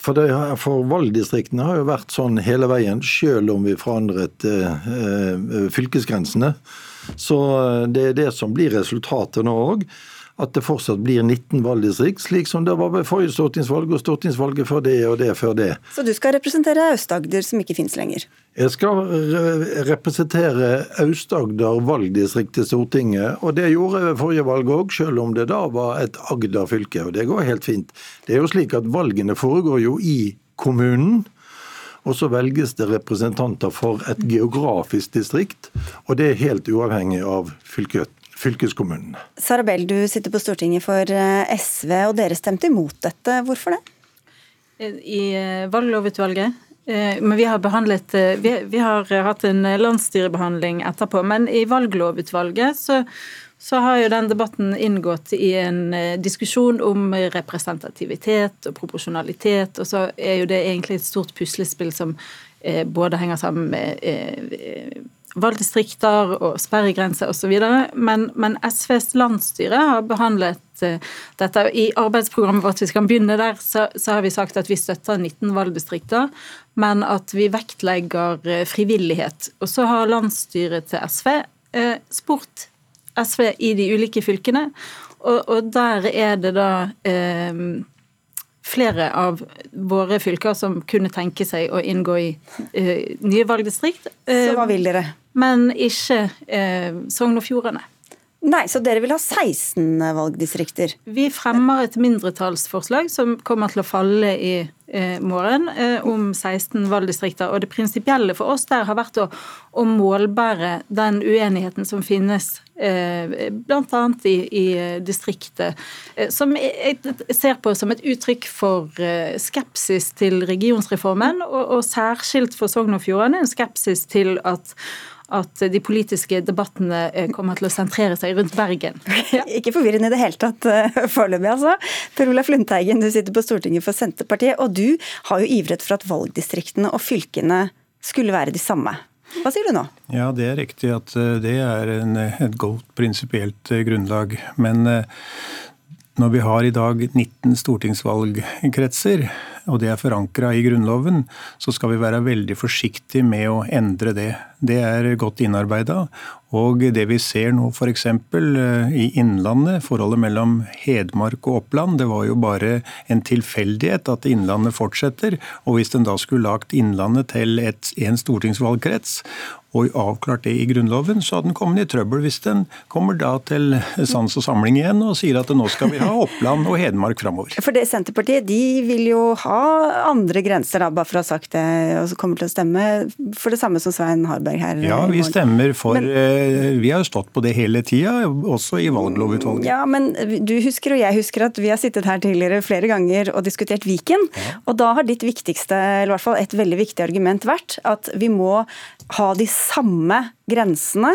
For, det, for valgdistriktene har jo vært sånn hele veien, selv om vi forandret eh, eh fylkesgrensene. Så eh, det er det som blir resultatet nå òg at det fortsatt blir 19 valgdistrikt, slik som det var ved forrige stortingsvalg og stortingsvalget før det og det før det. Så du skal representere Aust-Agder, som ikke finnes lenger? Jeg skal re representere Aust-Agder valgdistrikt til Stortinget, og det gjorde jeg ved forrige valg òg, selv om det da var et Agder-fylke. Og det går helt fint. Det er jo slik at valgene foregår jo i kommunen. Og så velges det representanter for et geografisk distrikt, og det er helt uavhengig av fylket fylkeskommunene. Sara Bell, du sitter på Stortinget for eh, SV, og dere stemte imot dette. Hvorfor det? I eh, valglovutvalget. Eh, men vi har, behandlet, vi, vi har hatt en landsstyrebehandling etterpå. Men i valglovutvalget så, så har jo den debatten inngått i en diskusjon om representativitet og proporsjonalitet. Og så er jo det egentlig et stort puslespill som både henger sammen med valgdistrikter og sperregrenser osv. Men, men SVs landsstyre har behandlet uh, dette. I arbeidsprogrammet vårt, vi skal begynne der, så, så, har vi sagt at vi støtter 19 valgdistrikter, men at vi vektlegger uh, frivillighet. Og så har landsstyret til SV eh, spurt SV i de ulike fylkene, og, og der er det da flere av våre fylker som kunne tenke seg å inngå i uh, nye valgdistrikt. Uh, Så hva vil dere? Men ikke eh, Sogn og Fjordane. Nei, Så dere vil ha 16 valgdistrikter? Vi fremmer et mindretallsforslag som kommer til å falle i eh, morgen, eh, om 16 valgdistrikter. Og det prinsipielle for oss der har vært å, å målbære den uenigheten som finnes eh, bl.a. I, i distriktet, eh, som jeg ser på som et uttrykk for eh, skepsis til regionsreformen, og, og særskilt for Sogn og Fjordane en skepsis til at at de politiske debattene eh, kommer til å sentrere seg rundt Bergen. Ja. <laughs> Ikke forvirrende i det hele tatt eh, foreløpig, altså. Per Olaf Lundteigen, du sitter på Stortinget for Senterpartiet, og du har jo ivret for at valgdistriktene og fylkene skulle være de samme. Hva sier du nå? Ja, Det er riktig at eh, det er en, et godt prinsipielt grunnlag. Men når vi har i dag 19 stortingsvalgkretser, og det er forankra i Grunnloven, så skal vi være veldig forsiktige med å endre det. Det er godt innarbeida. Og det vi ser nå f.eks. Eh, i Innlandet, forholdet mellom Hedmark og Oppland, det var jo bare en tilfeldighet at Innlandet fortsetter. Og hvis en da skulle lagt Innlandet til et, en stortingsvalgkrets, og avklart det i Grunnloven, så hadde den kommet i trøbbel hvis den kommer da til sans og samling igjen og sier at nå skal vi ha Oppland og Hedmark framover. For det Senterpartiet de vil jo ha andre grenser, da, bare for å ha sagt det, og så kommer til å stemme for det samme som Svein Harberg her. Ja, vi stemmer for men, eh, Vi har jo stått på det hele tida, også i valglovutvalget. Ja, men du husker og jeg husker at vi har sittet her tidligere flere ganger og diskutert Viken. Ja. Og da har ditt viktigste, eller i hvert fall et veldig viktig argument vært at vi må ha de samme grensene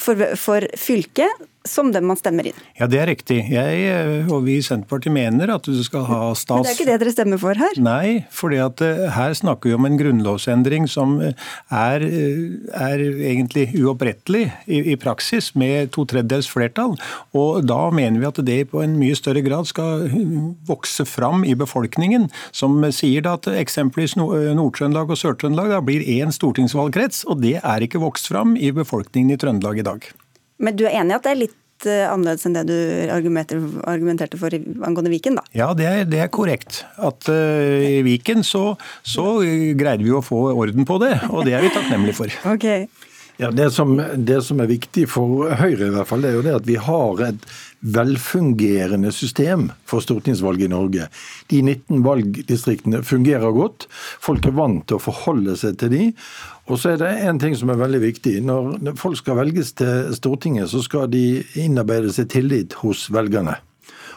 for, for fylket som dem man stemmer inn. Ja, det er riktig. Jeg eh, og vi i Senterpartiet mener at du skal ha stats... <laughs> Men det er ikke det dere stemmer for her? Nei, for eh, her snakker vi om en grunnlovsendring som eh, er, er egentlig uopprettelig i, i, praksis, med to tredjedels flertall. Og da mener vi at det på en mye større grad skal vokse fram i befolkningen, som sier at eksempelvis Nord-Trøndelag og Sør-Trøndelag blir én stortingsvalgkrets, og det er ikke vokst fram i befolkningen i Trøndelag i dag. Men du er enig i at det er litt eh, annerledes enn det du argumenterte for angående Viken, da? Ja, det er, det er korrekt. At uh, I Viken så, så, greide vi å få orden på det, og det er vi takknemlige for. <laughs> Ok. Ja, det som, det som, er viktig for Høyre, i hvert fall, det er jo det at vi har et velfungerende system for stortingsvalg i Norge. De 19 valgdistriktene fungerer godt. Folk er vant til å forholde seg til de. Og så er det en ting som er veldig viktig. Når folk skal velges til Stortinget, så skal de innarbeide seg tillit hos velgerne.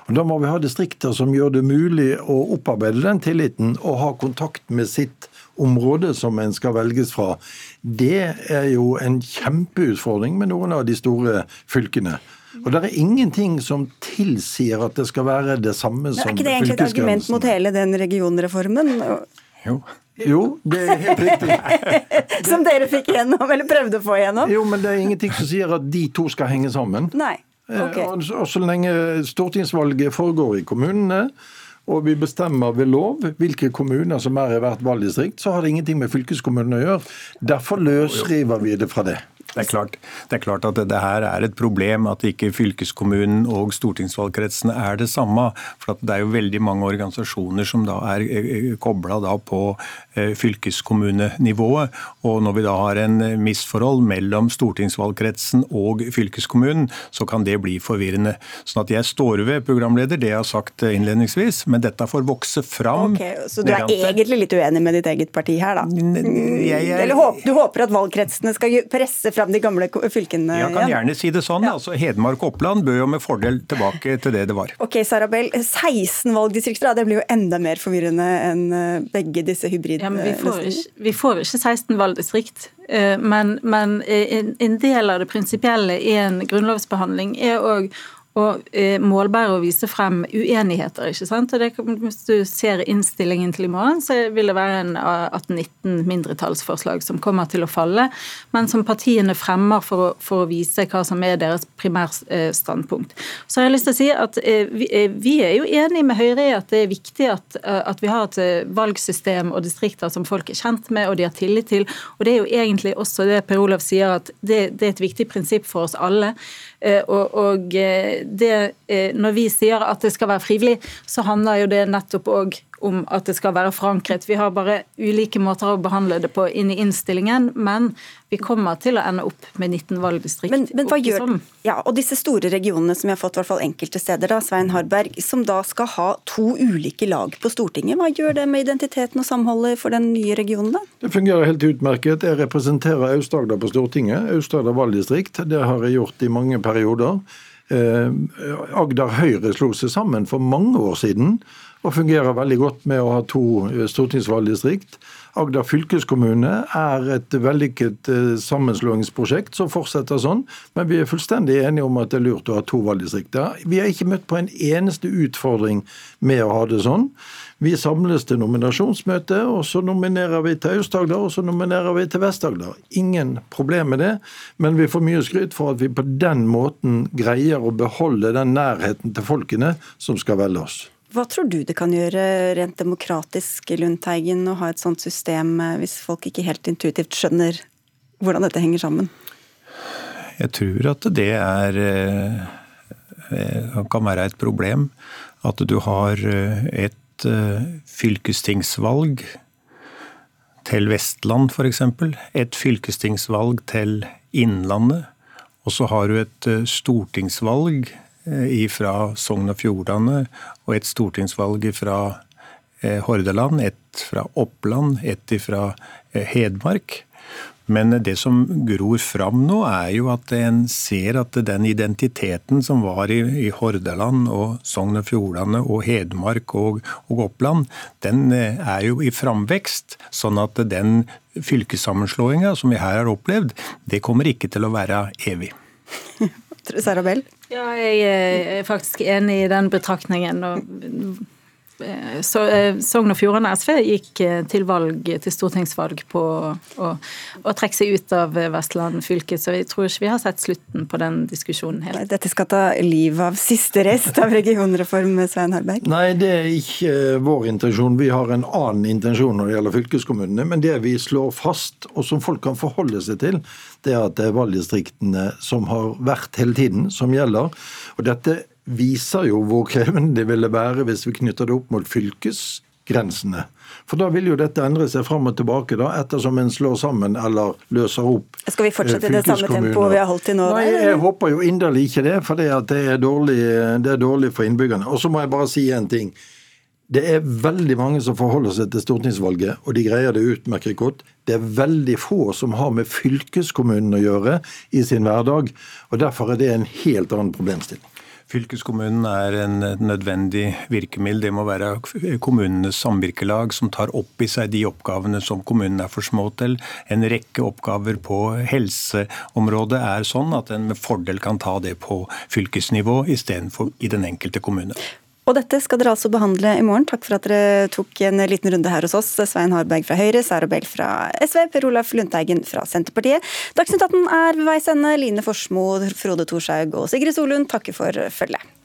Og Da må vi ha distrikter som gjør det mulig å opparbeide den tilliten og ha kontakt med sitt område som en skal velges fra. Det er jo en kjempeutfordring med noen av de store fylkene. Og det er ingenting som tilsier at det skal være det samme som fylkesgrensen. Er ikke det egentlig et argument mot hele den regionreformen? Jo. Jo, det er helt riktig. <laughs> som dere fikk igjennom, eller prøvde å få igjennom? Jo, men det er ingenting som sier at de to skal henge sammen. Nei. ok. okay. Og så lenge stortingsvalget foregår i kommunene, og vi bestemmer ved lov hvilke kommuner som er i hvert valgdistrikt, så har det ingenting med fylkeskommunen å gjøre. Derfor løsriver vi det fra det. Det er, klart, det er klart, at det her er et problem at ikke fylkeskommunen og stortingsvalgkretsene er det samme. For det er jo veldig mange organisasjoner som da er eh, eh, kobla på eh, fylkeskommunenivået. Og når vi da har en misforhold mellom stortingsvalgkretsen og fylkeskommunen, så kan det bli forvirrende. Sånn at jeg står ved programleder, det jeg har sagt innledningsvis, men dette får vokse fram. Okay, så du er egentlig litt uenig med ditt eget parti her, da? Jeg, jeg, Eller du håper at valgkretsene skal presse fram de gamle fylkene? Jeg kan gjerne si det sånn. Ja. altså Hedmark og Oppland bør jo med fordel tilbake til det det var. Ok, Sarabel. 16 valgdistrikter, det blir jo enda mer forvirrende enn eh, begge disse hybrid... Ja, men vi får, ikke, vi får ikke 16 valgdistrikt. Eh, men, men en del av det prinsipielle i en grunnlovsbehandling er òg og eh, målbære å vise frem uenigheter. ikke sant? Og det, Hvis du ser innstillingen til i morgen, så vil det være en 18-19 mindretallsforslag som kommer til å falle, men som partiene fremmer for å, for å vise hva som er deres primærstandpunkt. Så har jeg lyst til å si at eh, vi, eh, vi, er jo enig med Høyre i at det er viktig at, eh, at vi har et eh, valgsystem og distrikter som folk er kjent med og de har tillit til. Og det er jo egentlig også det Per Olav sier, at det, det er et viktig prinsipp for oss alle. Eh, og, og eh, det, eh, når vi sier at det skal være frivillig, så handler jo det nettopp òg om at det skal være forankret. Vi har bare ulike måter å behandle det på inn i innstillingen, men vi kommer til å ende opp med 19 valgdistrikt. Men, men hva gjør, ja, og disse store regionene som vi har fått, i hvert fall enkelte steder, da, Svein Harberg, som da skal ha to ulike lag på Stortinget, hva gjør det med identiteten og samholdet for den nye regionen? da? Det fungerer helt utmerket. Jeg representerer Aust-Agder på Stortinget, Aust-Agder valgdistrikt. Det har jeg gjort i mange perioder. Eh, Agder Høyre slo seg sammen for mange år siden og fungerer veldig godt med å ha to eh, stortingsvalgdistrikt. Agder fylkeskommune er et vellykket eh, sammenslåingsprosjekt som fortsetter sånn, men vi er fullstendig enige om at det er lurt å ha to valgdistrikter. Vi har ikke møtt på en eneste utfordring med å ha det sånn. Vi samles til nominasjonsmøte, og så nominerer vi til Aust-Agder og så nominerer vi til Vest-Agder. Ingen problem med det, men vi får mye skryt for at vi på den måten greier å beholde den nærheten til folkene som skal velge oss. Hva tror du det kan gjøre rent demokratisk Lundteigen, å ha et sånt system eh, hvis folk ikke helt intuitivt skjønner hvordan dette henger sammen? Jeg tror at det er eh, eh, kan være et problem. At du har et fylkestingsvalg til Vestland f.eks. Et fylkestingsvalg til Innlandet. Og så har du et stortingsvalg fra Sogn og Fjordane og et stortingsvalg fra eh, Hordaland, et fra Oppland, et fra eh, Hedmark. Men det som gror fram nå, er jo at en ser at den identiteten som var i, i Hordaland og Sogn og Fjordane og Hedmark og, og, Oppland, den er jo i framvekst. Sånn at den fylkessammenslåinga som vi her har opplevd, det kommer ikke til å være evig. <laughs> Sarabel? Ja, jeg er faktisk enig i den betraktningen. og Eh, så eh, Sogn og Fjordane SV gikk eh, til valg til stortingsvalg på å, å trekke seg ut av Vestland fylke, så jeg tror ikke vi har sett slutten på den diskusjonen helt. Dette skal ta livet av siste rest av regionreform, Svein Harberg? Nei, det er ikke vår intensjon. Vi har en annen intensjon når det gjelder fylkeskommunene. Men det vi slår fast, og som folk kan forholde seg til, det er at det er valgdistriktene som har vært hele tiden, som gjelder. Og dette viser jo hvor krevende det ville være hvis vi knytter det opp mot fylkesgrensene. For da vil jo dette endre seg fram og tilbake, da, ettersom en slår sammen eller løser opp Skal vi fortsette i det samme tempoet vi har holdt til nå? Nei, jeg håper jo inderlig ikke det, for det, det, er dårlig, det er dårlig for innbyggerne. Og så må jeg bare si en ting. Det er veldig mange som forholder seg til stortingsvalget, og de greier det utmerket godt. Det er veldig få som har med fylkeskommunen å gjøre i sin hverdag, og derfor er det en helt annen problemstilling. Fylkeskommunen er en nødvendig virkemiddel. Det må være kommunenes samvirkelag som tar opp i seg de oppgavene som kommunen er for små til. En rekke oppgaver på helseområdet er sånn at en med fordel kan ta det på fylkesnivå istedenfor i den enkelte kommune. Og dette skal dere altså behandle i morgen. Takk for at dere tok en liten runde her hos oss. Svein Harberg fra Høyre, Sara Bell fra SV, Per Olaf Lundteigen fra Senterpartiet. Dagsnytt 18 er ved veis ende. Line Forsmo, Frode Thorshaug og Sigrid Solund takker for følget.